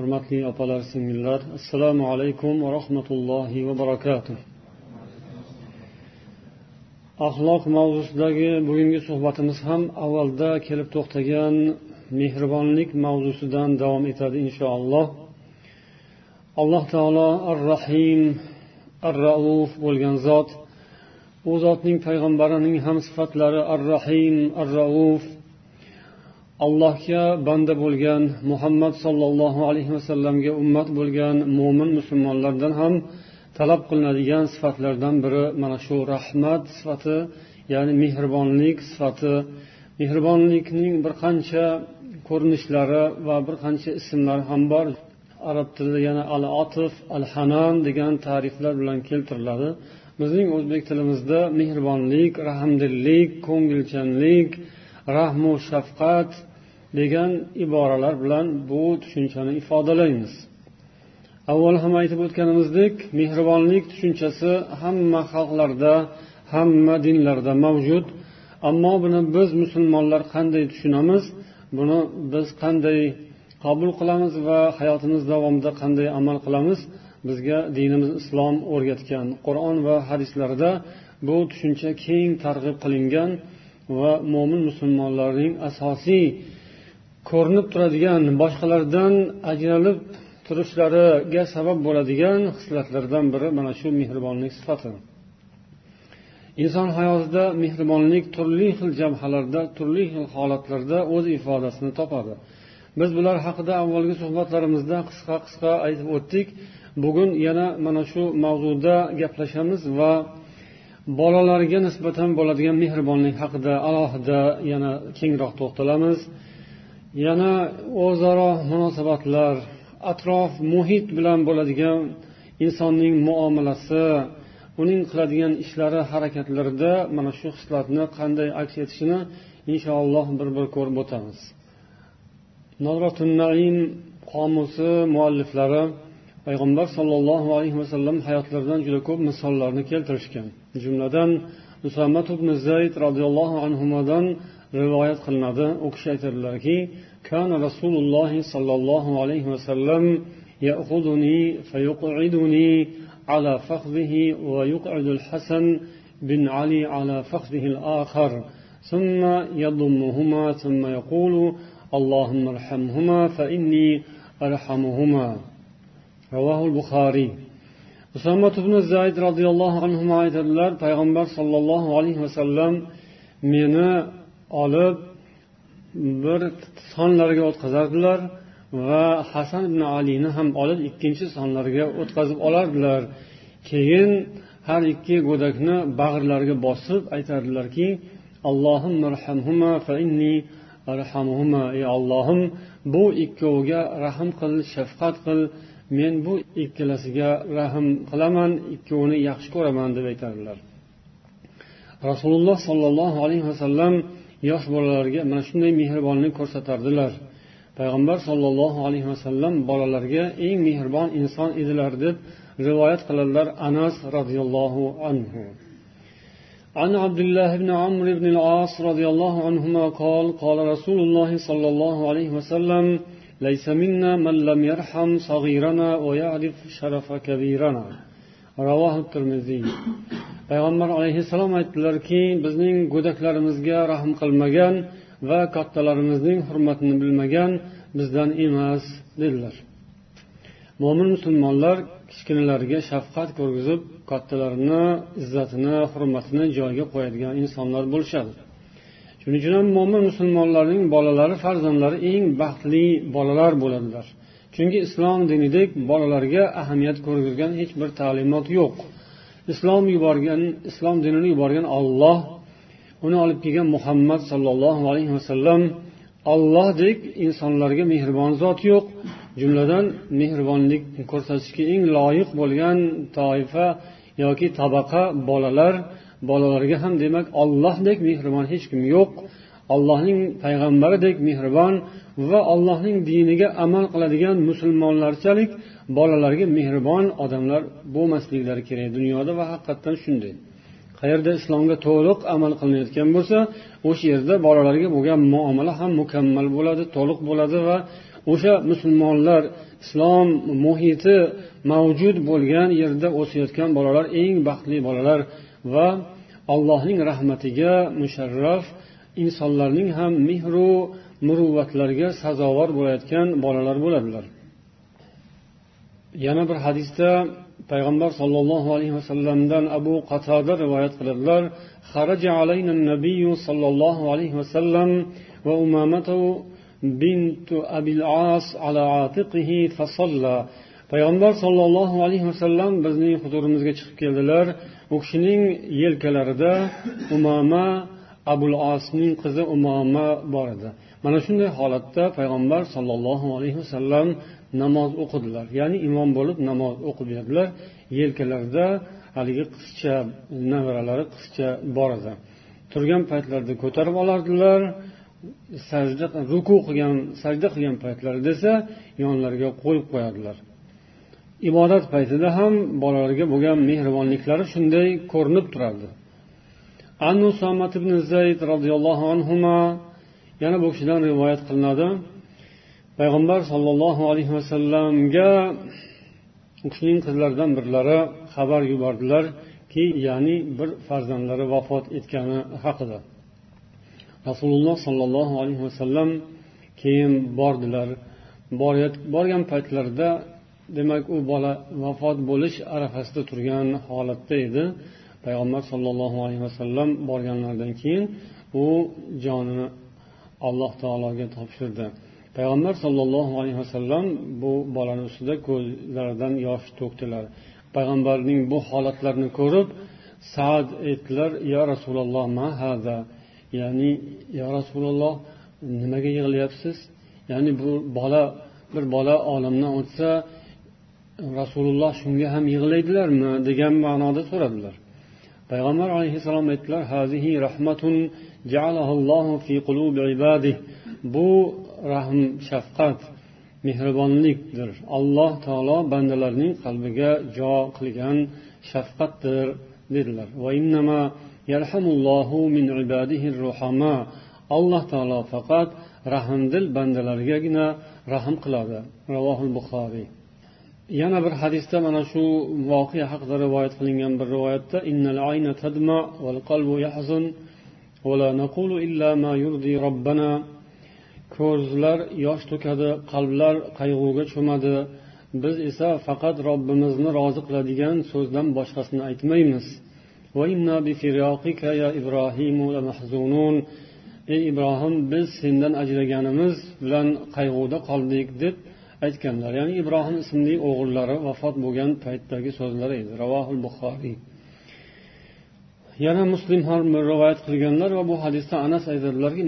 hurmatli opalar singillar assalomu alaykum va rahmatullohi va barakatuh. Axloq mavzusidagi bugungi suhbatimiz ham avvalda kelib to'xtagan mehribonlik mavzusidan davom etadi inshaalloh. Alloh taolo ar rahim ar rauf bo'lgan zot u zotning payg'ambarining ham sifatlari ar rahim ar rauf allohga banda bo'lgan muhammad sollallohu alayhi vasallamga ummat bo'lgan mo'min musulmonlardan ham talab qilinadigan sifatlardan biri mana shu rahmat sifati ya'ni mehribonlik sifati. Mehribonlikning bir qancha ko'rinishlari va bir qancha ismlari ham bor. Arab tilida yana al otif al hanan degan ta'riflar bilan keltiriladi. Bizning o'zbek tilimizda mehribonlik rahmdillik ko'ngilchanlik rahmu shafqat degan iboralar bilan bu tushunchani ifodalaymiz. Avval ham aytib o'tganimizdek mehribonlik tushunchasi hamma xalqlarda hamma dinlarda mavjud. Ammo buni biz musulmonlar qanday tushunamiz? Buni biz qanday qabul qilamiz va hayotimiz davomida qanday amal qilamiz? Bizga dinimiz islom o'rgatgan qur'on va hadislarda bu tushuncha keng targ'ib qilingan va mo'min musulmonlarning asosiy ko'rinib turadigan boshqalardan ajralib turishlariga sabab bo'ladigan hislatlardan biri mana shu mehribonlik sifati. Inson hayotida mehribonlik turli xil jabhalarda turli xil holatlarda o'z ifodasini topadi. Biz bular haqida avvalgi suhbatlarimizda qisqa qisqa aytib o'tdik. Bugun yana mana shu mavzuda gaplashamiz va bolalarga nisbatan bo'ladigan mehribonlik haqida alohida yana kengroq to'xtalamiz. Yana o'zaro munosabatlar atrof muhit bilan bo'ladigan insonning muomalasi uning qiladigan ishlari harakatlarida mana shu hislatni qanday aks etishini inshaalloh bir bir ko'rib o'tamiz. Naim qomusi mualliflari payg'ambar sollallohu alayhi vasallam hayotlaridan juda ko'p misollarni keltirishgan. Jumladan usamat ibn zayd roziyallohu anhudan rivoyat qilinadi u kishi aytadilarki كان رسول الله صلى الله عليه وسلم يأخذني فيقعدني على فخذه ويقعد الحسن بن علي على فخذه الآخر. ثم يضمهما ثم يقول اللهم ارحمهما فإني أرحمهما. رواه البخاري. usamat ibn zayd roziyallohu anhu aytadilar payg'ambar sollallohu alayhi vasallam meni olib bir sonlarga o'tkazardilar va hasan ibn alini ham olib ikkinchi sonlarga o'tkazib olardilar. Keyin har ikki go'dakni bag'rlariga bosib aytardilarki ey ollohim bu ikkoviga rahm qil shafqat qil men bu ikkalasiga rahm qilaman ikkovini yaxshi ko'raman deb aytardilar rasululloh sollallohu alayhi vasallam yosh bolalarga mana shunday mehribonlik ko'rsatardilar payg'ambar sollallohu alayhi vasallam bolalarga eng mehribon inson edilar deb rivoyat qiladilar anas roziyallohu anhu عن عبد الله بن عمرو بن العاص رضي الله عنهما قال قال رسول الله صلى الله عليه وسلم ليس منا من لم يرحم صغيرنا ويعرف شرف كبيرنا رواه الترمذي payg'ambar alayhissalom aytdilarki bizning go'daklarimizga rahm qilmagan va kattalarimizning hurmatini bilmagan bizdan emas dedilar. Mo'min musulmonlar kichkinalarga shafqat ko'rgizib kattalarini izzatini hurmatini joyiga qo'yadigan insonlar bo'lishadi. Shuning uchun ham mo'min musulmonlarning bolalari farzandlari eng baxtli bolalar bo'ladilar. Chunki islom dinidek bolalarga ahamiyat ko'rgizgan hech bir ta'limot yo'q. Islom yuborgan islom dinini yuborgan olloh uni olib kelgan muhammad sollallohu alayhi vasallam ollohdek insonlarga mehribon zot yo'q. Jumladan mehribonlik ko'rsatishga eng loyiq bo'lgan toifa yoki tabaqa bolalar bolalarga ham demak ollohdek mehribon hech kim yo'q. Allohning payg'ambaridek mehribon va allohning diniga amal qiladigan musulmonlarchalik bolalarga mehribon odamlar bo'lmasliklari kerak dunyoda va haqiqatdan shunday. Qayerda islomga to'liq amal qilinayotgan bo'lsa o'sha yerda bolalarga bo'lgan muomala ham mukammal bo'ladi to'liq bo'ladi va o'sha musulmonlar islom muhiti mavjud bo'lgan yerda o'sayotgan bolalar eng baxtli bolalar va allohning rahmatiga musharraf insonlarning ham mehru muruvvatlarga sazovor bo'layotgan bolalar bo'ladilar. yana bir hadisda payg'ambar sollallohu alayhi vasallamdan abu qatoda rivoyat qiladilar. Xaraja alayna nabiyu sollallohu alayhi vasallam va umamatu bintu abil as ala atiqihi fasalla. Payg'ambar sollallohu alayhi vasallam bizning huzurimizga chiqib keldilar. U kishining yelkalarida umama abul osning qizi umoma bor edi. Mana shunday holatda payg'ambar sollallohu alayhi vasallam namoz o'qidilar. Ya'ni imom bo'lib namoz o'qib berdilar yelkalarida haligi qizcha nevaralari qizcha bor edi. Turgan paytlarida ko'tarib olardilar. Sajda ruku qilgan sajda qilgan paytlarida esa yonlariga qo'yib qo'yardilar. Ibodat paytida ham bolalarga bo'lgan mehribonliklari shunday ko'rinib turardi. Anu usomat ibn zayd roziyallohu anhu yana bu kishidan rivoyat qilinadi. Payg'ambar sollallohu alayhi vasallamga u kishining qizlaridan birlari xabar yubordilarki ya'ni bir farzandlari vafot etgani haqida. Rasululloh sollallohu alayhi vasallam keyin bordilar. Borgan paytlarida demak u bola vafot bo'lish arafasida turgan holatda edi. Payg'ambar sollallohu alayhi vasallam borganlaridan keyin u jonini alloh taologa topshirdi. Payg'ambar sollallohu alayhi vasallam bu bolani ustida ko'zlaridan yosh to'kdilar. Payg'ambarning bu holatlarini ko'rib saad aytdilar yo rasululloh mahada ya'ni yo rasululloh nimaga yig'layapsiz ya'ni bu bola bir bola olamdan o'tsa rasululloh shunga ham yig'laydilarmi? degan ma'noda so'radilar. Payg'ambar alayhissalom aytdilar hazihi rahmatun fi qulubi ibadih bu rahm shafqat mehribonlikdir alloh taolo bandalarning qalbiga jo qilgan shafqatdir dedilar alloh taolo faqat rahmdil bandalargagina rahm qiladi ravohil buxoriy yana bir hadisda mana shu voqea haqida rivoyat qilingan bir rivoyatda innal ayna tadma val qalbu yahzun ولا نقول إلا ما يرضي ربنا ko'zlar yosh to'kadi qalblar qayg'uga cho'madi. Biz esa faqat robbimizni rozi qiladigan so'zdan boshqasini aytmaymiz. Ey ibrohim biz sendan ajraganimiz bilan qayg'uda qoldik deb aytganlar. Ya'ni ibrohim ismli o'g'illari vafot bo'lgan paytdagi so'zlari edi. Ravohil buxoriy. Yana muslim ham rivoyat qilganlar va bu hadisda anas aytadilarki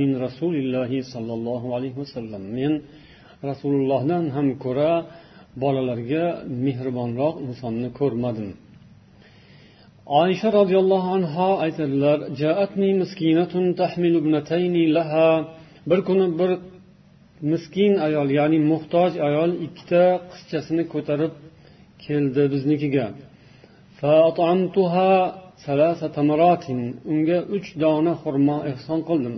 min sollallohu alayhi vasallam men rasulullohdan ham ko'ra bolalarga mehribonroq insonni ko'rmadim. Oysha roziyallohu anho aytadilar bir kuni bir miskin ayol ya'ni muhtoj ayol ikkita qizchasini ko'tarib keldi biznikiga. Unga uch dona xurmo ehson qildim.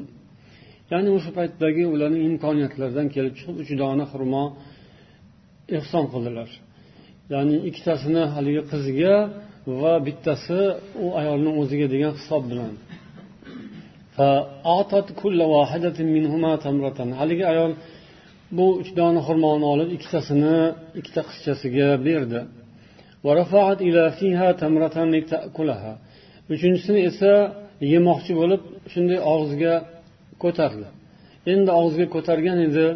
Ya'ni o'sha paytdagi ularning imkoniyatlaridan kelib chiqib uch dona xurmo ehson qildilar. Ya'ni ikkitasini haligi qiziga va bittasi u ayolni o'ziga degan hisob bilan. haligi ayol bu uch dona xurmoni olib ikkitasini ikkita qizchasiga berdi. Uchinchisini esa yemoqchi bo'lib shunday og'ziga ko'tardi endi og'ziga ko'targan edi.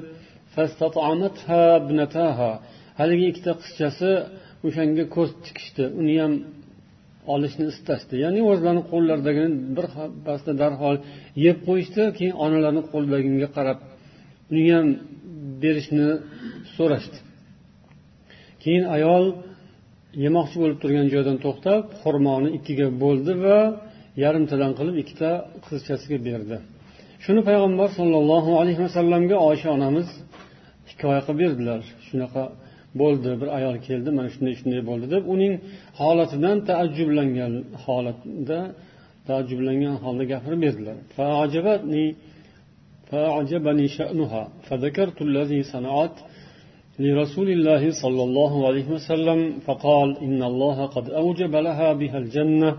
haligi ikkita qizchasi o'shanga ko'z tikishdi. Uni ham olishni istashdi. Ya'ni o'zlarini qo'llaridagini bir pasda darhol yeb qo'yishdi. Keyin onalarini qo'lidagiga qarab uni ham berishni so'rashdi. Keyin ayol yemoqchi bo'lib turgan joydan to'xtab xurmoni ikkiga bo'ldi va yarimtadan qilib ikkita qizchasiga berdi shuni payg'ambar sollallohu alayhi vasallamga oysha onamiz hikoya qilib berdilar shunaqa bo'ldi bir ayol keldi mana shunday shunday bo'ldi deb uning holatidan taajjublangan holatda taajjublangan holda gapirib berdilar فأعجبني شأنها فذكرت الذي صنعت لرسول الله صلى الله عليه وسلم فقال إن الله قد أوجب لها بها الجنة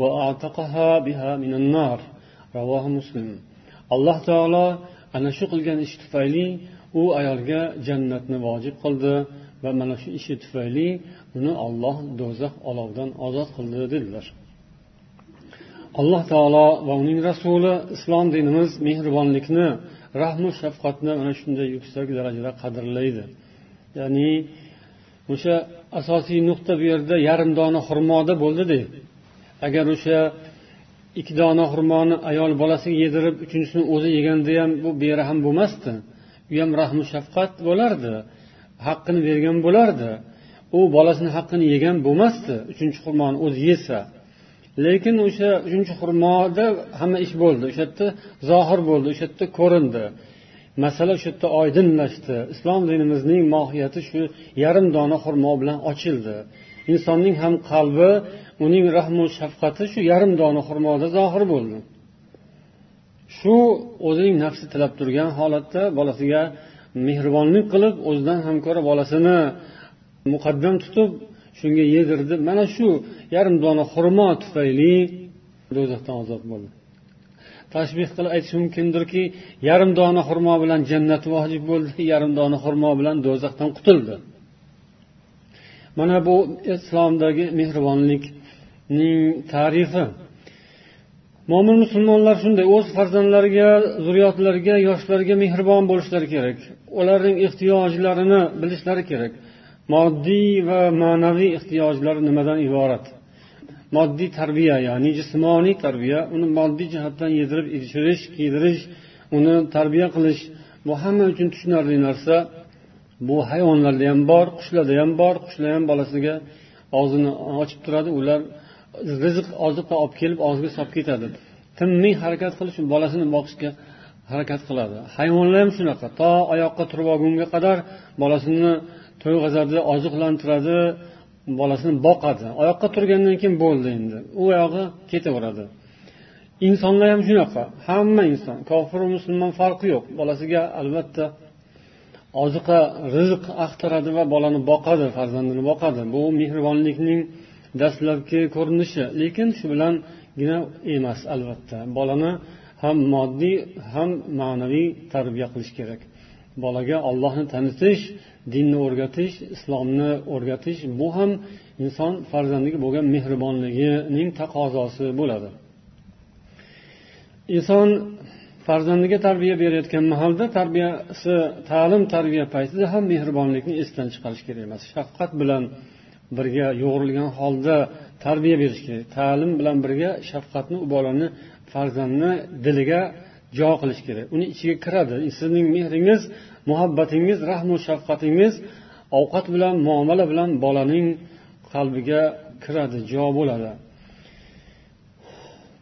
وأعتقها بها من النار رواه مسلم alloh taolo ana shu qilgan ishi tufayli u ayolga jannatni vojib qildi va mana shu ishi tufayli uni olloh do'zax olovidan ozod qildi dedilar alloh taolo va uning rasuli islom dinimiz mehribonlikni rahmu shafqatni mana shunday yuksak darajada qadrlaydi ya'ni o'sha asosiy nuqta bu yerda yarim dona xurmoda bo'ldida agar o'sha ikki dona xurmoni ayol bolasiga yedirib uchinchisini o'zi yeganda ham bu berahm bo'lmasdi. U ham rahmu shafqat bo'lardi haqqini bergan bo'lardi. U bolasini haqqini yegan bo'lmasdi uchinchi xurmoni o'zi yesa. Lekin o'sha uchinchi xurmoda hamma ish bo'ldi. O'sha yerda zohir bo'ldi o'sha yerda ko'rindi. Masala shu yerda oydinlashdi. Islom dinimizning mohiyati shu yarim dona xurmo bilan ochildi. Insonning ham qalbi uning rahmu shafqati shu yarim dona xurmoda zohir bo'ldi. Shu o'zining nafsi tilab turgan holatda bolasiga mehribonlik qilib o'zidan ham ko'ra bolasini muqaddam tutib shunga yedirdi. Mana shu yarim dona xurmo tufayli do'zaxdan ozod bo'ldi. Tashbih qilib aytish mumkindirki yarim dona xurmo bilan jannat vojib bo'ldi yarim dona xurmo bilan do'zaxdan qutuldi. Mana bu islomdagi mehribonlikning tarifi. Mo'min musulmonlar shunday o'z farzandlariga zurriyotlariga yoshlariga mehribon bo'lishlari kerak ularning ehtiyojlarini bilishlari kerak. Moddiy va ma'naviy ehtiyojlari nimadan iborat? Moddiy tarbiya ya'ni jismoniy tarbiya uni moddiy jihatdan yedirib ichirish kiydirish uni tarbiya qilish bu hamma uchun tushunarli narsa. Bu hayvonlarda ham bor qushlarda ham bor qushlar ham bolasiga og'zini ochib turadi. Ular rizq oziqa olib kelib og'ziga solib ketadi. Tinmay harakat qilish bolasini boqishga harakat qiladi. Hayvonlar ham shunaqa. To oyoqqa turib olgunga qadar bolasini to'yg'azadi oziqlantiradi. Bolasini boqadi. Oyoqqa turgandan keyin bo'ldi endi. U oyog'i ketaveradi. Insonlar ham shunaqa. Hamma inson kofir musulmon farqi yo'q. Bolasiga albatta oziqa rizq axtaradi va bolani boqadi farzandini boqadi. Bu mehribonlikning dastlabki ko'rinishi. Lekin shu bilangina emas albatta. Bolani ham moddiy ham ma'naviy tarbiya qilish kerak. Bolaga ollohni tanitish dinni o'rgatish islomni o'rgatish bu ham inson farzandiga bo'lgan mehribonligining taqozosi bo'ladi. Inson farzandiga tarbiya berayotgan mahalda tarbiyasi ta'lim tarbiya paytida ham mehribonlikni esdan chiqarish kerak emas. Shafqat bilan birga yo'g'rilgan holda tarbiya berish kerak. Ta'lim bilan birga shafqatni u bolani farzandni diliga jo qilish kerak. Uni ichiga kiradi. Sizning mehringiz muhabbatingiz rahmu shafqatingiz ovqat bilan muomala bilan bolaning qalbiga kiradi jo bo'ladi.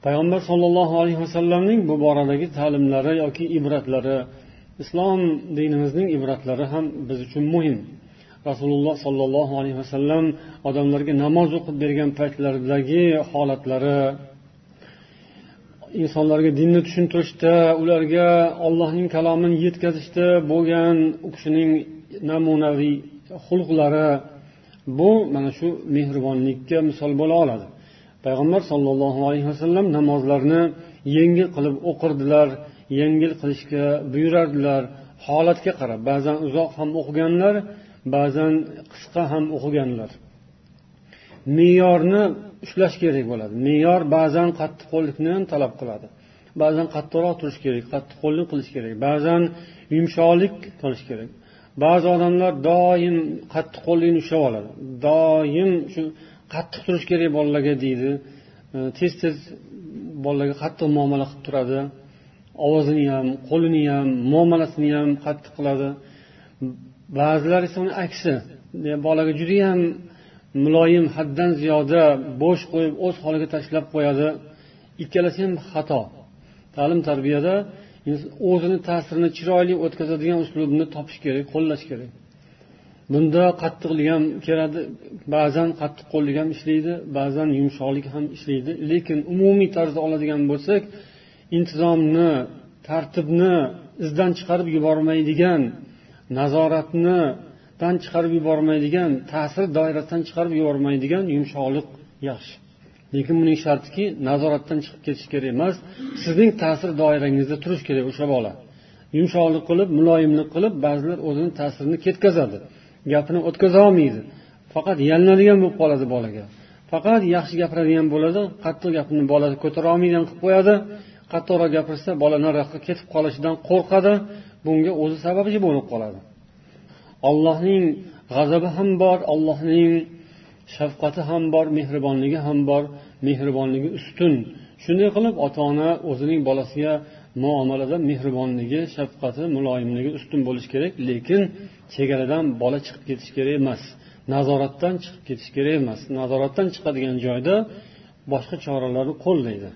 Payg'ambar sollallohu alayhi vasallamning bu boradagi ta'limlari yoki ibratlari islom dinimizning ibratlari ham biz uchun muhim. Rasululloh sollallohu alayhi vasallam odamlarga namoz o'qib bergan paytlaridagi holatlari insonlarga dinni tushuntirishda ularga ollohning kalomini yetkazishda bo'lgan u kishining namunaviy xulqlari bu mana shu mehribonlikka misol bo'la oladi. Payg'ambar sollallohu alayhi vasallam namozlarni yengil qilib o'qirdilar yengil qilishga buyurardilar. Holatga qarab ba'zan uzoq ham o'qiganlar ba'zan qisqa ham o'qiganlar. Me'yorni ushlash kerak bo'ladi. Me'yor ba'zan qattiqqo'llikni ham talab qiladi. Ba'zan qattiqroq turish kerak qattiqqo'llik qilish kerak ba'zan yumshoqlik qilish kerak. Ba'zi odamlar doim qattiqqo'llikni ushlab oladi. Doim shu qattiq turish kerak bolalarga deydi. Tez tez bolalarga qattiq muomala qilib turadi. Ovozini ham qo'lini ham muomalasini ham qattiq qiladi. Ba'zilar esa uni aksi bolaga judayam muloyim haddan ziyoda bo'sh qo'yib o'z holiga tashlab qo'yadi. Ikkalasi ham xato. Ta'lim tarbiyada o'zini ta'sirini chiroyli o'tkazadigan uslubni topish kerak qo'llash kerak. Bunda qattiqlik ham keladi ba'zan qattiqqo'llik ham ishlaydi ba'zan yumshoqlik ham ishlaydi. Lekin umumiy tarzda oladigan bo'lsak intizomni tartibni izdan chiqarib yubormaydigan nazoratni dan chiqarib yubormaydigan ta'sir doirasidan chiqarib yubormaydigan yumshoqlik yaxshi. Lekin buning shartiki nazoratdan chiqib ketishi kerak emas sizning ta'sir doirangizda turishi kerak o'sha bola. Yumshoqlik qilib muloyimlik qilib ba'zilar o'zini ta'sirini ketkazadi. Gapini o'tkazolmaydi faqat yalinadigan bo'lib qoladi bolaga. Faqat yaxshi gapiradigan bo'ladi qattiq gapni bola ko'tara olmaydigan qilib qo'yadi. Qattiqroq gapirsa bola nariyoqqa ketib qolishidan qo'rqadi. Bunga o'zi sababchi bo'lib qoladi. Ollohning g'azabi ham bor ollohning shafqati ham bor mehribonligi ham bor mehribonligi ustun. Shunday qilib ota ona o'zining bolasiga muomalada mehribonligi shafqati muloyimligi ustun bo'lishi kerak lekin chegaradan bola chiqib ketishi kerak emas nazoratdan chiqib ketishi kerak emas. Nazoratdan chiqadigan joyda boshqa choralarni qo'llaydi.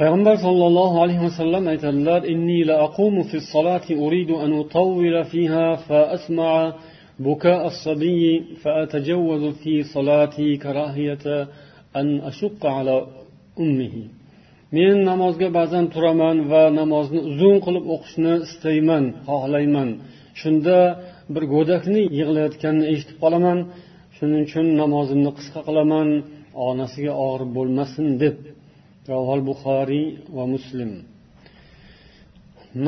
Payg'ambar sollallohu alayhi vasallam aytadilar inni la aqumu fi salati uridu an utawwila fiha fa asma'a buka as-sabiy fa atajawwazu fi salati karahiyata an ashqa ala ummihi. Men namozga ba'zan turaman va namozni uzun qilib o'qishni istayman xohlayman. Shunda bir go'dakni yig'layotganini eshitib qolaman. Shuning uchun namozimni qisqa qilaman. Onasiga og'ir bo'lmasin deb. Ravol buxoriy va muslim.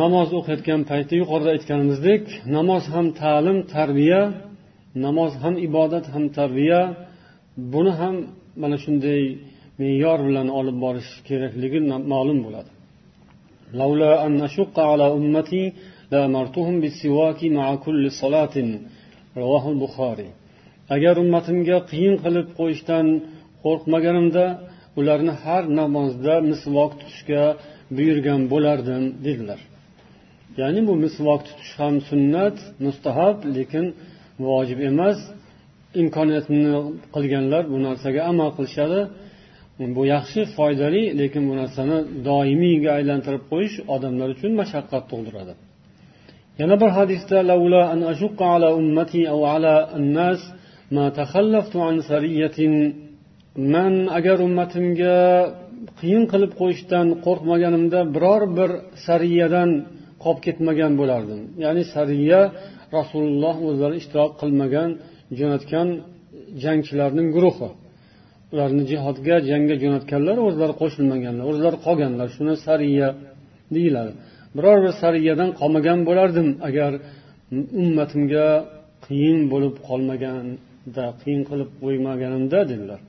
Namoz o'qiyotgan paytda yuqorida aytganimizdek namoz ham ta'lim tarbiya namoz ham ibodat ham tarbiya. Buni ham mana shunday me'yor bilan olib borish kerakligi ma'lum bo'ladi. Agar ummatimga qiyin qilib qo'yishdan qo'rqmaganimda ularni har namozda misvok tutishga buyurgan bo'lardim dedilar. Ya'ni bu misvok tutish ham sunnat mustahab lekin vojib emas. Imkoniyatini qilganlar bu narsaga amal qilishadi. Bu yaxshi foydali lekin bu narsani doimiyga aylantirib qo'yish odamlar uchun mashaqqat tug'diradi. Yana bir hadisda an ala ummati ala annas ma takhallaftu an sariyatin man agar ummatimga qiyin qilib qo'yishdan qo'rqmaganimda biror bir sariyadan qolib ketmagan bo'lardim. Ya'ni sariya rasululloh o'zlari ishtirok qilmagan jo'natgan jangchilarning guruhi. Ularni jihodga jangga jo'natganlar o'zlari qo'shilmaganlar o'zlari qolganlar. Shuni sariya deyiladi. Biror bir sariyadan qolmagan bo'lardim agar ummatimga qiyin bo'lib qolmaganda qiyin qilib qo'ymaganimda dedilar.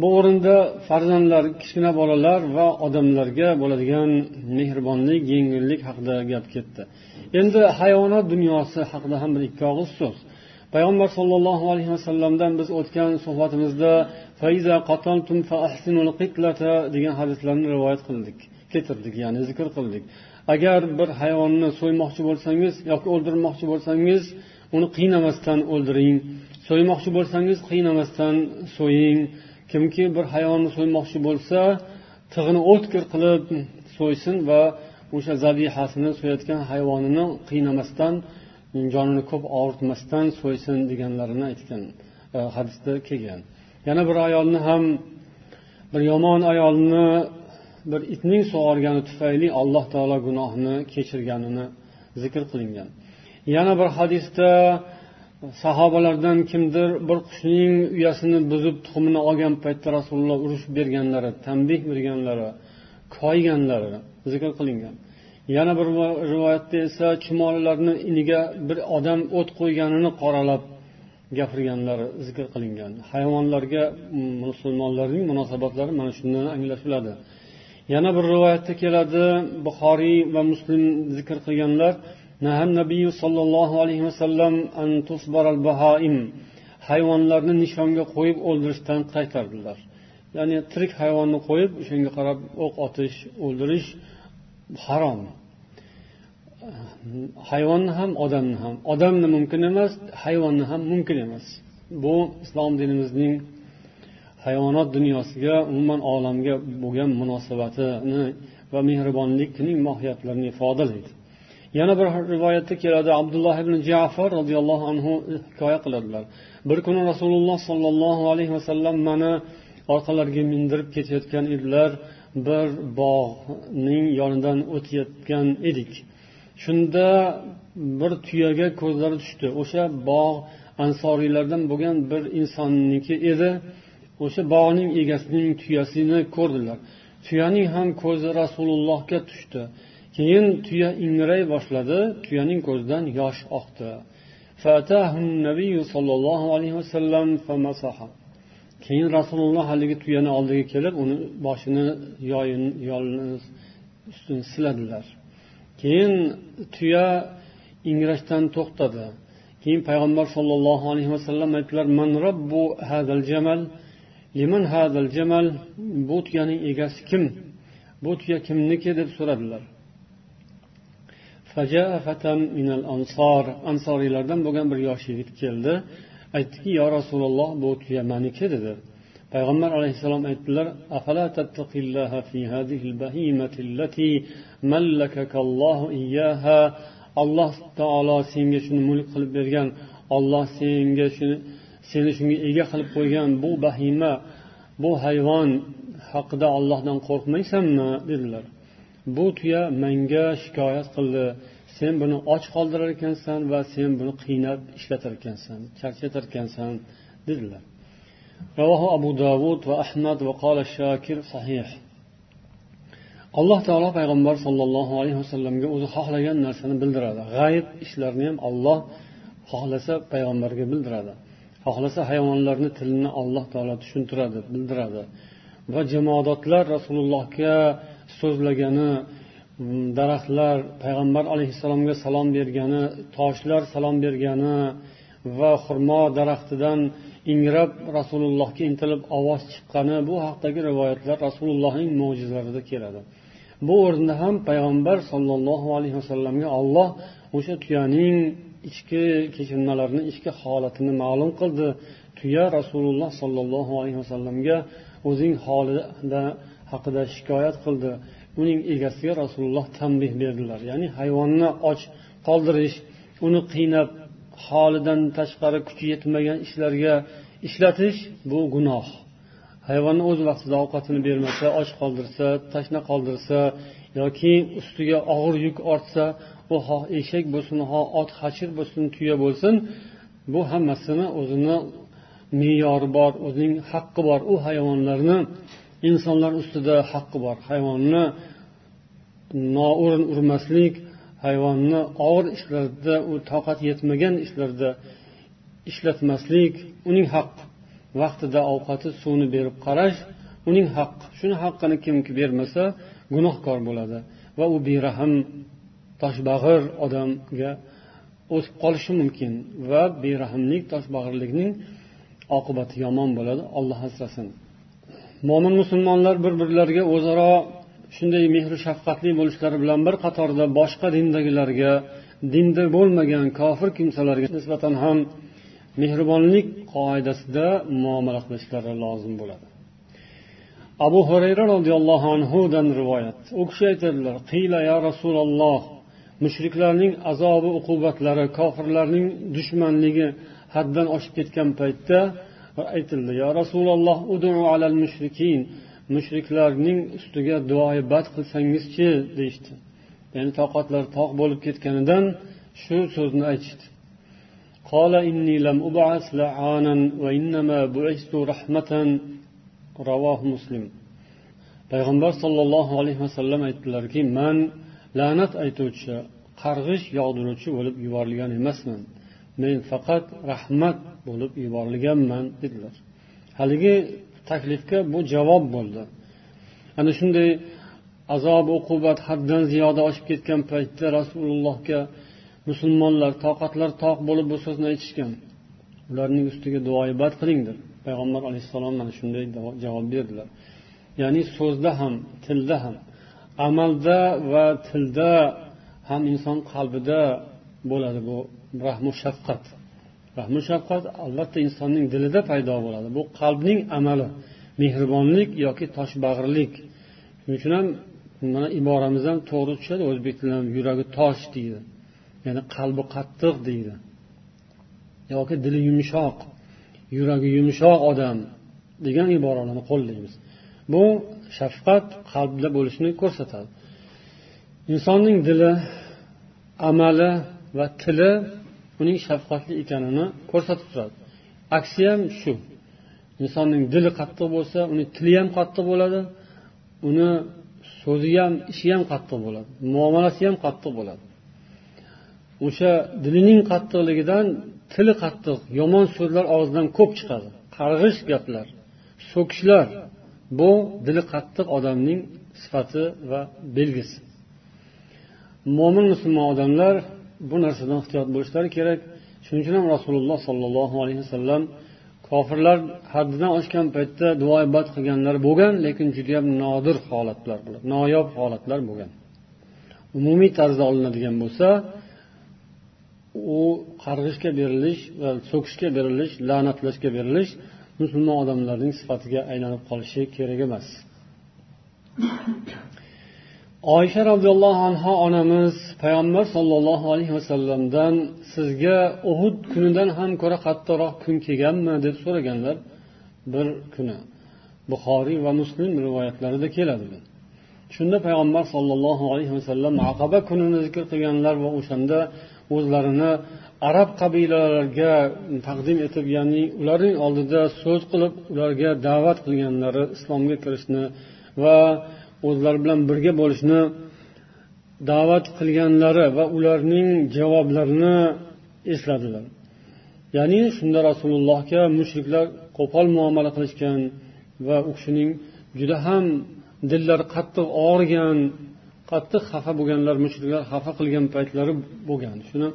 Bu o'rinda farzandlar kichkina bolalar va odamlarga bo'ladigan mehribonlik yengillik haqida gap ketdi. Endi hayvonot dunyosi haqida ham bir ikki og'iz so'z. Payg'ambar sollallohu alayhi vasallamdan biz o'tgan suhbatimizda degan hadislarni rivoyat qildik keltirdik ya'ni zikr qildik. Agar bir hayvonni so'ymoqchi bo'lsangiz yoki o'ldirmoqchi bo'lsangiz uni qiynamasdan o'ldiring. So'ymoqchi bo'lsangiz qiynamasdan so'ying. Kimki bir hayvonni so'ymoqchi bo'lsa tig'ini o'tkir qilib so'ysin va o'sha zabihasini so'yayotgan hayvonini qiynamasdan jonini ko'p og'ritmasdan so'ysin deganlarini aytgan e, hadisda kelgan. Yana bir ayolni ham bir yomon ayolni bir itning sug'organi tufayli alloh taolo gunohni kechirganini zikr qilingan. Yana bir hadisda sahobalardan kimdir bir qushning uyasini buzib tuxumini olgan paytda rasululloh urushib berganlari tanbeh berganlari koyganlari zikr qilingan. Yana bir rivoyatda esa chumolilarni iniga bir odam o't qo'yganini qoralab gapirganlari zikr qilingan. Hayvonlarga musulmonlarning munosabatlari mana shundan anglashiladi. Yana bir rivoyatda keladi buxoriy va muslim zikr qilganlar nabiy أن alayhi vasallam hayvonlarni nishonga qo'yib o'ldirishdan qaytardilar. Ya'ni tirik hayvonni qo'yib o'shanga qarab o'q otish o'ldirish harom. Hayvonni ham odamni ham. Odamni mumkin emas hayvonni ham mumkin emas. Bu islom dinimizning hayvonot dunyosiga umuman olamga bo'lgan munosabatini va mehribonlikning mohiyatlarini ifodalaydi. Yana bir rivoyatda keladi. Abdulloh ibn jafar roziyallohu anhu hikoya qiladilar. Bir kuni rasululloh sollallohu alayhi vasallam mani orqalariga mindirib ketayotgan edilar. Bir bog'ning yonidan o'tayotgan edik. Shunda bir tuyaga ko'zlari tushdi. O'sha bog' ansoriylardan bo'lgan bir insonniki edi o'sha bog'ning egasining tuyasini ko'rdilar. Tuyaning ham ko'zi rasulullohga tushdi. Keyin tuya ingray boshladi tuyaning ko'zidan yosh oqdi. Sollallohu alayhi vasallam keyin rasululloh haligi tuyani oldiga kelib uni boshini yoyin ustini siladilar. Keyin tuya ingrashdan to'xtadi. Keyin payg'ambar sollallohu alayhi vasallam aytdilar man robbu hadal jamal liman hadal jamal bu tuyaning egasi kim? Bu tuya kimniki? deb so'radilar. Ansoriylardan bo'lgan bir yosh yigit keldi. Aytdiki yo rasululloh bu tuya maniki? dedi. Payg'ambar alayhissalom aytdilar alloh taolo senga shuni mulk qilib bergan olloh senga shuni seni shunga ega qilib qo'ygan bu bahima bu hayvon haqida ollohdan qo'rqmaysanmi? dedilar. Bu tuya menga shikoyat qildi. Sen buni och qoldirar ekansan va sen buni qiynab ishlatar ekansan charchatar ekansan dedilar. Ravohi abu davud va ahmad va qola shakir sahih. Alloh taolo payg'ambar sollallohu alayhi vasallamga o'zi xohlagan narsani bildiradi. G'ayb ishlarni ham olloh xohlasa payg'ambarga bildiradi. Xohlasa hayvonlarni tilini alloh taolo tushuntiradi bildiradi. Va jamoadotlar rasulullohga so'zlagani daraxtlar payg'ambar alayhissalomga salom bergani toshlar salom bergani va xurmo daraxtidan ingrab rasulullohga intilib ovoz chiqqani bu haqidagi rivoyatlar rasulullohning mo'jizalarida keladi. Bu o'rinda ham payg'ambar sollallohu alayhi vasallamga olloh o'sha tuyaning ichki kechinmalarini ichki holatini ma'lum qildi. Tuya rasululloh sollallohu alayhi vasallamga o'zing holida haqida shikoyat qildi. Uning egasiga rasululloh tanbeh berdilar. Ya'ni hayvonni och qoldirish uni qiynab holidan tashqari kuchi yetmagan ishlarga ishlatish bu gunoh. Hayvonni o'z vaqtida ovqatini bermasa och qoldirsa tashna qoldirsa yoki ustiga og'ir yuk ortsa u xoh eshak bo'lsin xoh ot hashir bo'lsin tuya bo'lsin bu hammasini o'zini me'yori bor o'zining haqqi bor. U hayvonlarni insonlar ustida haqqi bor hayvonni noo'rin urmaslik hayvonni og'ir ishlarda u toqat yetmagan ishlarda ishlatmaslik uning haqqi vaqtida ovqati suvni berib qarash uning haqqi shuni haqqini kimki bermasa gunohkor bo'ladi. Va u berahm toshbag'ir odamga o'tib qolishi mumkin va berahmlik toshbag'irlikning oqibati yomon bo'ladi. Olloh asrasin. Mo'min musulmonlar bir birlariga o'zaro shunday mehru shafqatli bo'lishlari bilan bir qatorda boshqa dindagilarga dinda bo'lmagan kofir kimsalarga nisbatan ham mehribonlik qoidasida muomala qilishlari lozim bo'ladi. Abu hurayra roziyallohu anhudan rivoyat. U kishi aytadilar qiyla ya rasululloh mushriklarning azobi uqubatlari kofirlarning dushmanligi haddan oshib ketgan paytda aytildi yo rasululloh udu alal mushrikin mushriklarning ustiga duoibat qilsangizchi deyishdi ya'ni toqatlari toq bo'lib ketganidan shu so'zni aytishdi قال إني لم أبعث لعانا وإنما بعثت رحمة رواه مسلم payg'ambar sollallohu alayhi vasallam aytdilarki man la'nat aytuvchi qarg'ish yog'diruvchi bo'lib yuborilgan emasman Men faqat rahmat bo'lib yuborilganman dedilar. Haligi taklifga bu javob bo'ldi. Ana shunday azob uqubat haddan ziyoda oshib ketgan paytda rasulullohga musulmonlar toqatlar toq bo'lib bu so'zni aytishgan. Ularning ustiga duoibat qilingdir. Payg'ambar alayhissalom mana shunday javob berdilar. Ya'ni so'zda ham tilda ham amalda va tilda ham inson qalbida bo'ladi bu rahmu shafqat. Rahmu shafqat albatta insonning dilida paydo bo'ladi. Bu qalbning amali mehribonlik yoki toshbag'irlik shuning uchun ham mana iboramiz ham to'g'ri tushadi o'zbek tilida yuragi tosh deydi. Ya'ni qalbi qattiq deydi. Yoki dili yumshoq yuragi yumshoq odam degan iboralarni qo'llaymiz. Bu shafqat qalbda bo'lishini ko'rsatadi. Insonning dili amali va tili uning shafqatli ekanini ko'rsatib turadi. Aksi ham shu. Insonning dili qattiq bo'lsa uni tili ham qattiq bo'ladi uni so'zi ham ishi ham qattiq bo'ladi muomalasi ham qattiq bo'ladi. O'sha dilining qattiqligidan tili qattiq yomon so'zlar og'zidan ko'p chiqadi. Qarg'ish gaplar so'kishlar bu dili qattiq odamning sifati va belgisi. Mo'min musulmon odamlar bu narsadan ehtiyot bo'lishlari kerak. Shuning uchun ham rasululloh sollallohu alayhi vasallam kofirlar haddidan oshgan paytda duoibat qilganlar bo'lgan lekin judayam nodir holatlar noyob holatlar bo'lgan. Umumiy tarzda olinadigan bo'lsa u qarg'ishga berilish va so'kishga berilish la'natlashga berilish musulmon odamlarning sifatiga aylanib qolishi kerak emas. Oysha roziyallohu anhu onamiz payg'ambar sollallohu alayhi vasallamdan sizga uhud kunidan ham ko'ra qattiqroq kun kelganmi deb so'raganlar bir kuni. Buxoriy va muslim rivoyatlarida keladi shunda payg'ambar sollallohu alayhi vasallam aqaba kunini zikr qilganlar va o'shanda o'zlarini arab qabilalariga taqdim etib ya'ni ularning oldida so'z qilib ularga da'vat qilganlari islomga kirishni va o'zlari bilan birga bo'lishni da'vat qilganlari va ularning javoblarini esladilar. Ya'ni shunda rasulullohga mushriklar qo'pol muomala qilishgan va u kishining juda ham dillari qattiq og'rigan qattiq xafa bo'lganlar mushriklar xafa qilgan paytlari bo'lgan. Shuni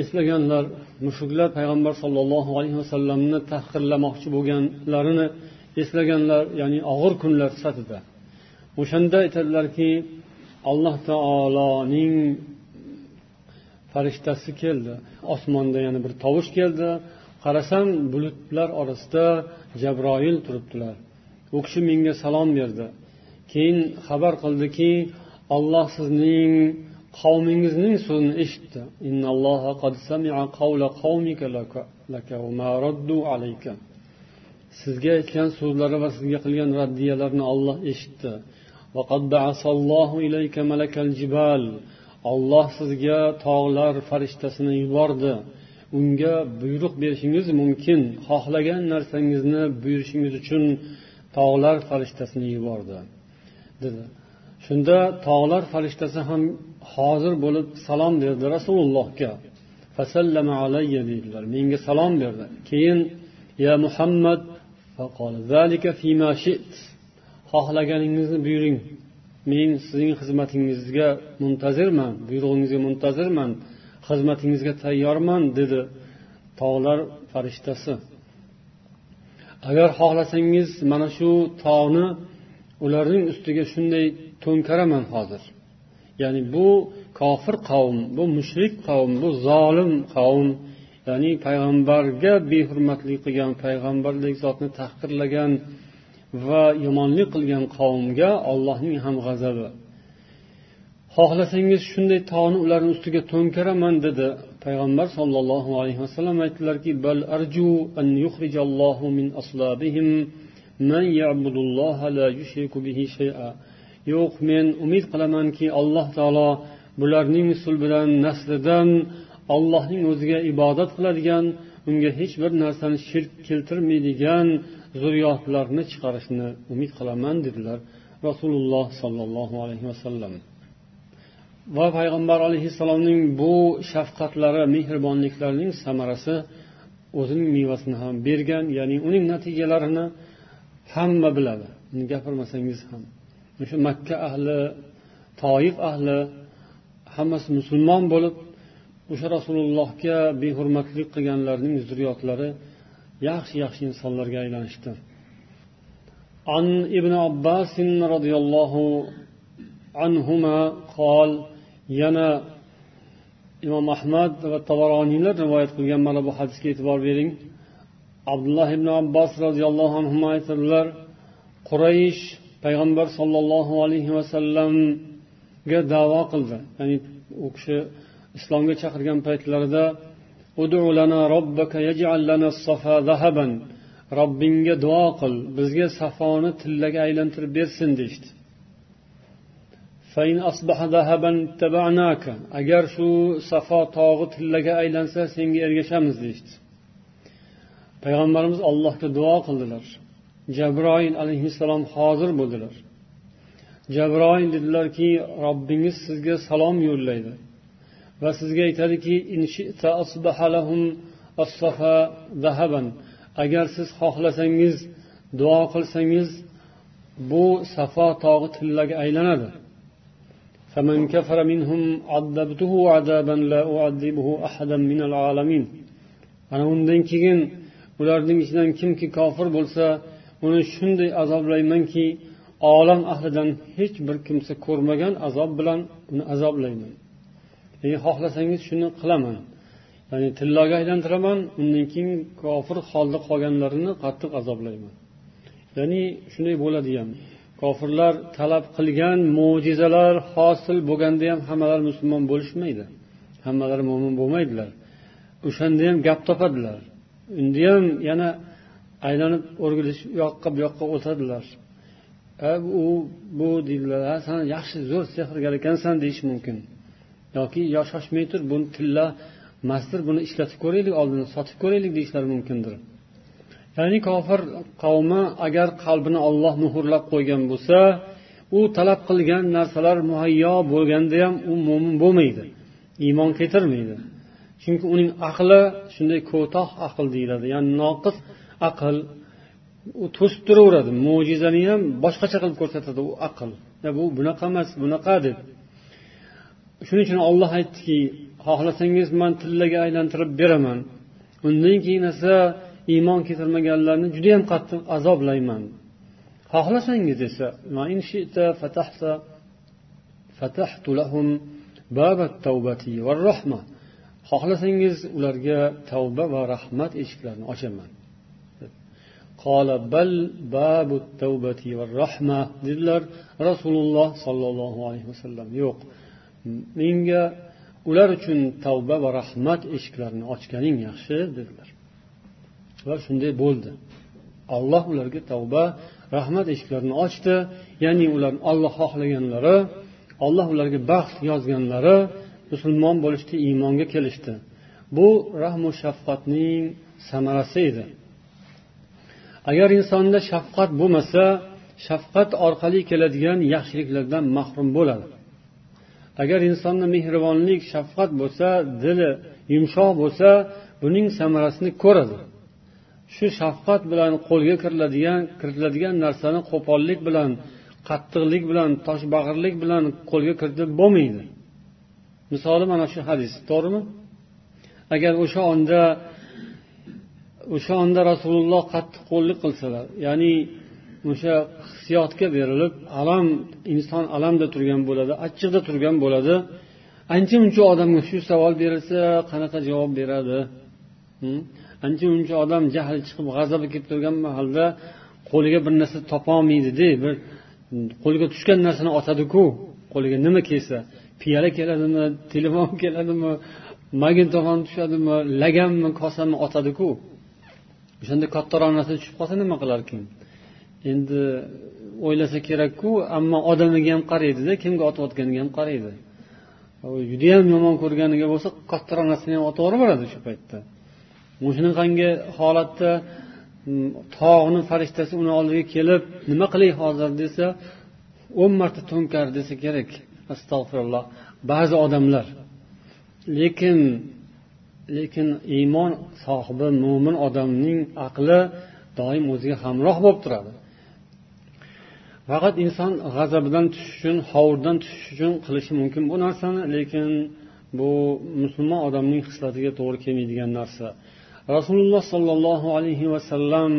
eslaganlar mushriklar payg'ambar sollallohu alayhi vasallamni tahqirlamoqchi bo'lganlarini eslaganlar ya'ni og'ir kunlar sifatida. O'shanda aytadilarki alloh taoloning farishtasi keldi. Osmonda yana bir tovush keldi. Qarasam bulutlar orasida jabroil turibdilar. U kishi menga salom berdi. Keyin xabar qildiki olloh sizning qavmingizning so'zini eshitdi. Sizga aytgan so'zlari va sizga qilgan raddiyalarni olloh eshitdi. Olloh sizga tog'lar farishtasini yubordi. Unga buyruq berishingiz mumkin. Xohlagan narsangizni buyurishingiz uchun tog'lar farishtasini yubordi dedi. Shunda tog'lar farishtasi ham hozir bo'lib salom berdi rasulullohga. Deydilar menga salom berdi. Keyin ya muhammad xohlaganingizni buyuring. Men sizning xizmatingizga muntazirman buyrug'ingizga muntazirman xizmatingizga tayyorman dedi tog'lar farishtasi. Agar xohlasangiz mana shu tog'ni ularning ustiga shunday to'nkaraman hozir. Ya'ni bu kofir qavm bu mushrik qavm bu zolim qavm ya'ni payg'ambarga behurmatlik qilgan payg'ambardek zotni tahqirlagan va yomonlik qilgan qavmga ollohning ham g'azabi. Xohlasangiz shunday tog'ni ularni ustiga to'nkaraman dedi payg'ambar sollallohu alayhi vasallam. Aytdilarki bal arju an yukhrijallohu min aslabihim man ya'budulloha la yushriku bihi shay'a. Yo'q men umid qilamanki alloh taolo bularning sulbidan naslidan ollohning o'ziga ibodat qiladigan unga hech bir narsani shirk keltirmaydigan zurriyotlarni chiqarishni umid qilaman dedilar rasululloh sollallohu alayhi vasallam. Va payg'ambar alayhissalomning bu shafqatlari mehribonliklarining samarasi o'zining mevasini ham bergan ya'ni uning natijalarini hamma biladi. Gapirmasangiz ham. O'sha makka ahli toif ahli hammasi musulmon bo'lib o'sha rasulullohga behurmatlik qilganlarning zurriyotlari yaxshi yaxshi insonlarga aylanishdi عن ابن عباس رضي الله عنهما قال yana imom ahmad va tavaroniylar rivoyat qilgan mana bu hadisga e'tibor bering abdulloh ibn abbos roziyallohu anhu aytadilar quraysh payg'ambar sollallohu alayhi vasallamga davo qildi ya'ni u kishi islomga chaqirgan paytlarida robbingga duo qil bizga safoni tillaga aylantirib bersin deyishdi. Agar shu safo tog'i tillaga aylansa senga ergashamiz deyishdi. Payg'ambarimiz allohga duo qildilar. Jabroil alayhissalom hozir bo'ldilar. Jabroil dedilarki robbingiz sizga salom yo'llaydi. va sizga aytadiki agar siz xohlasangiz duo qilsangiz bu safo tog'i tillaga aylanadi فمن كفر منهم عذبته عذابا لا أعذبه أحدا من العالمين ana undan keyin ularning ichidan kimki kofir bo'lsa uni shunday azoblaymanki olam ahlidan hech bir kimsa ko'rmagan azob bilan uni azoblayman Ya'ni xohlasangiz shuni qilaman. Ya'ni tilloga aylantiraman undan keyin kofir holda qolganlarini qattiq azoblayman. Ya'ni shunday bo'ladi ham. Kofirlar talab qilgan mo'jizalar hosil bo'lganda ham hammalari musulmon bo'lishmaydi. Hammalari mo'min bo'lmaydilar. O'shanda ham gap topadilar. Unda ham yana aylanib o'rgilish u yoqqa bu yoqqa o'tadilar. U bu deydilar ha san yaxshi zo'r sehrgar ekansan deyish mumkin. Yoki yo shoshmay tur buni tilla masdir buni ishlatib ko'raylik oldin sotib ko'raylik deyishlari mumkindir. Ya'ni kofir qavmi agar qalbini olloh muhrlab qo'ygan bo'lsa u talab qilgan narsalar muhayyo bo'lganda ham u mo'min bo'lmaydi iymon keltirmaydi. Chunki uning aqli shunday ko'toh aql deyiladi ya'ni noqis aql. U to'sib turaveradi mo'jizani ham boshqacha qilib ko'rsatadi u aql. Bu bunaqa emas bunaqa deb. Shuning uchun olloh aytdiki xohlasangiz man tillaga aylantirib beraman. Undan keyin esa iymon keltirmaganlarni judayam qattiq azoblayman. Xohlasangiz esa xohlasangiz ularga tavba va rahmat eshiklarini ochaman. Dedilar. Rasululloh sollallohu alayhi vasallam. Yo'q. Menga ular uchun tavba va rahmat eshiklarini ochganing yaxshi dedilar. Va shunday bo'ldi. Alloh ularga tavba rahmat eshiklarini ochdi. Ya'ni ular olloh xohlaganlari olloh ularga baxt yozganlari musulmon bo'lishdi iymonga kelishdi. Bu rahmu shafqatning samarasi edi. Agar insonda shafqat bo'lmasa shafqat orqali keladigan yaxshiliklardan mahrum bo'ladi. Agar insonda mehribonlik shafqat bo'lsa dili yumshoq bo'lsa buning samarasini ko'radi. Shu shafqat bilan qo'lga kiriladigan kiritiladigan narsani qo'pollik bilan qattiqlik bilan toshbag'irlik bilan qo'lga kiritib bo'lmaydi. Misoli mana shu hadis to'g'rimi? Agar o'sha onda o'sha onda rasululloh qattiq qo'llik qilsalar ya'ni o'sha hissiyotga berilib alam inson alamda turgan bo'ladi achchiqda turgan bo'ladi. Ancha muncha odamga shu savol berilsa qanaqa javob beradi? Hm? Ancha muncha odam jahli chiqib g'azabi kelib turgan mahalda qo'liga bir narsa topolmaydida bir qo'liga tushgan narsani otadiku qo'liga nima kelsa. Piyola keladimi telefon keladimi magnitofon tushadimi laganmi kosami otadiku. O'shanda kattaroq narsa tushib qolsa nima qilarkin? Endi o'ylasa kerakku ammo odamiga ham qaraydida kimga otayotganiga ham qaraydi. Judayam yomon ko'rganiga bo'lsa kattaroq narsani ham otib yuboradi shu paytda. Shunaqangi holatda mm, tog'ni farishtasi uni oldiga kelib nima qilay hozir desa o'n marta to'nkar desa kerak. Astag'firulloh. Ba'zi odamlar lekin lekin iymon sohibi mo'min odamning aqli doim o'ziga hamroh bo'lib turadi. Faqat inson g'azabidan tushish uchun hovurdan tushish uchun qilishi mumkin bu narsani lekin bu musulmon odamning xislatiga to'g'ri kelmaydigan narsa. Rasululloh sollallohu alayhi vasallam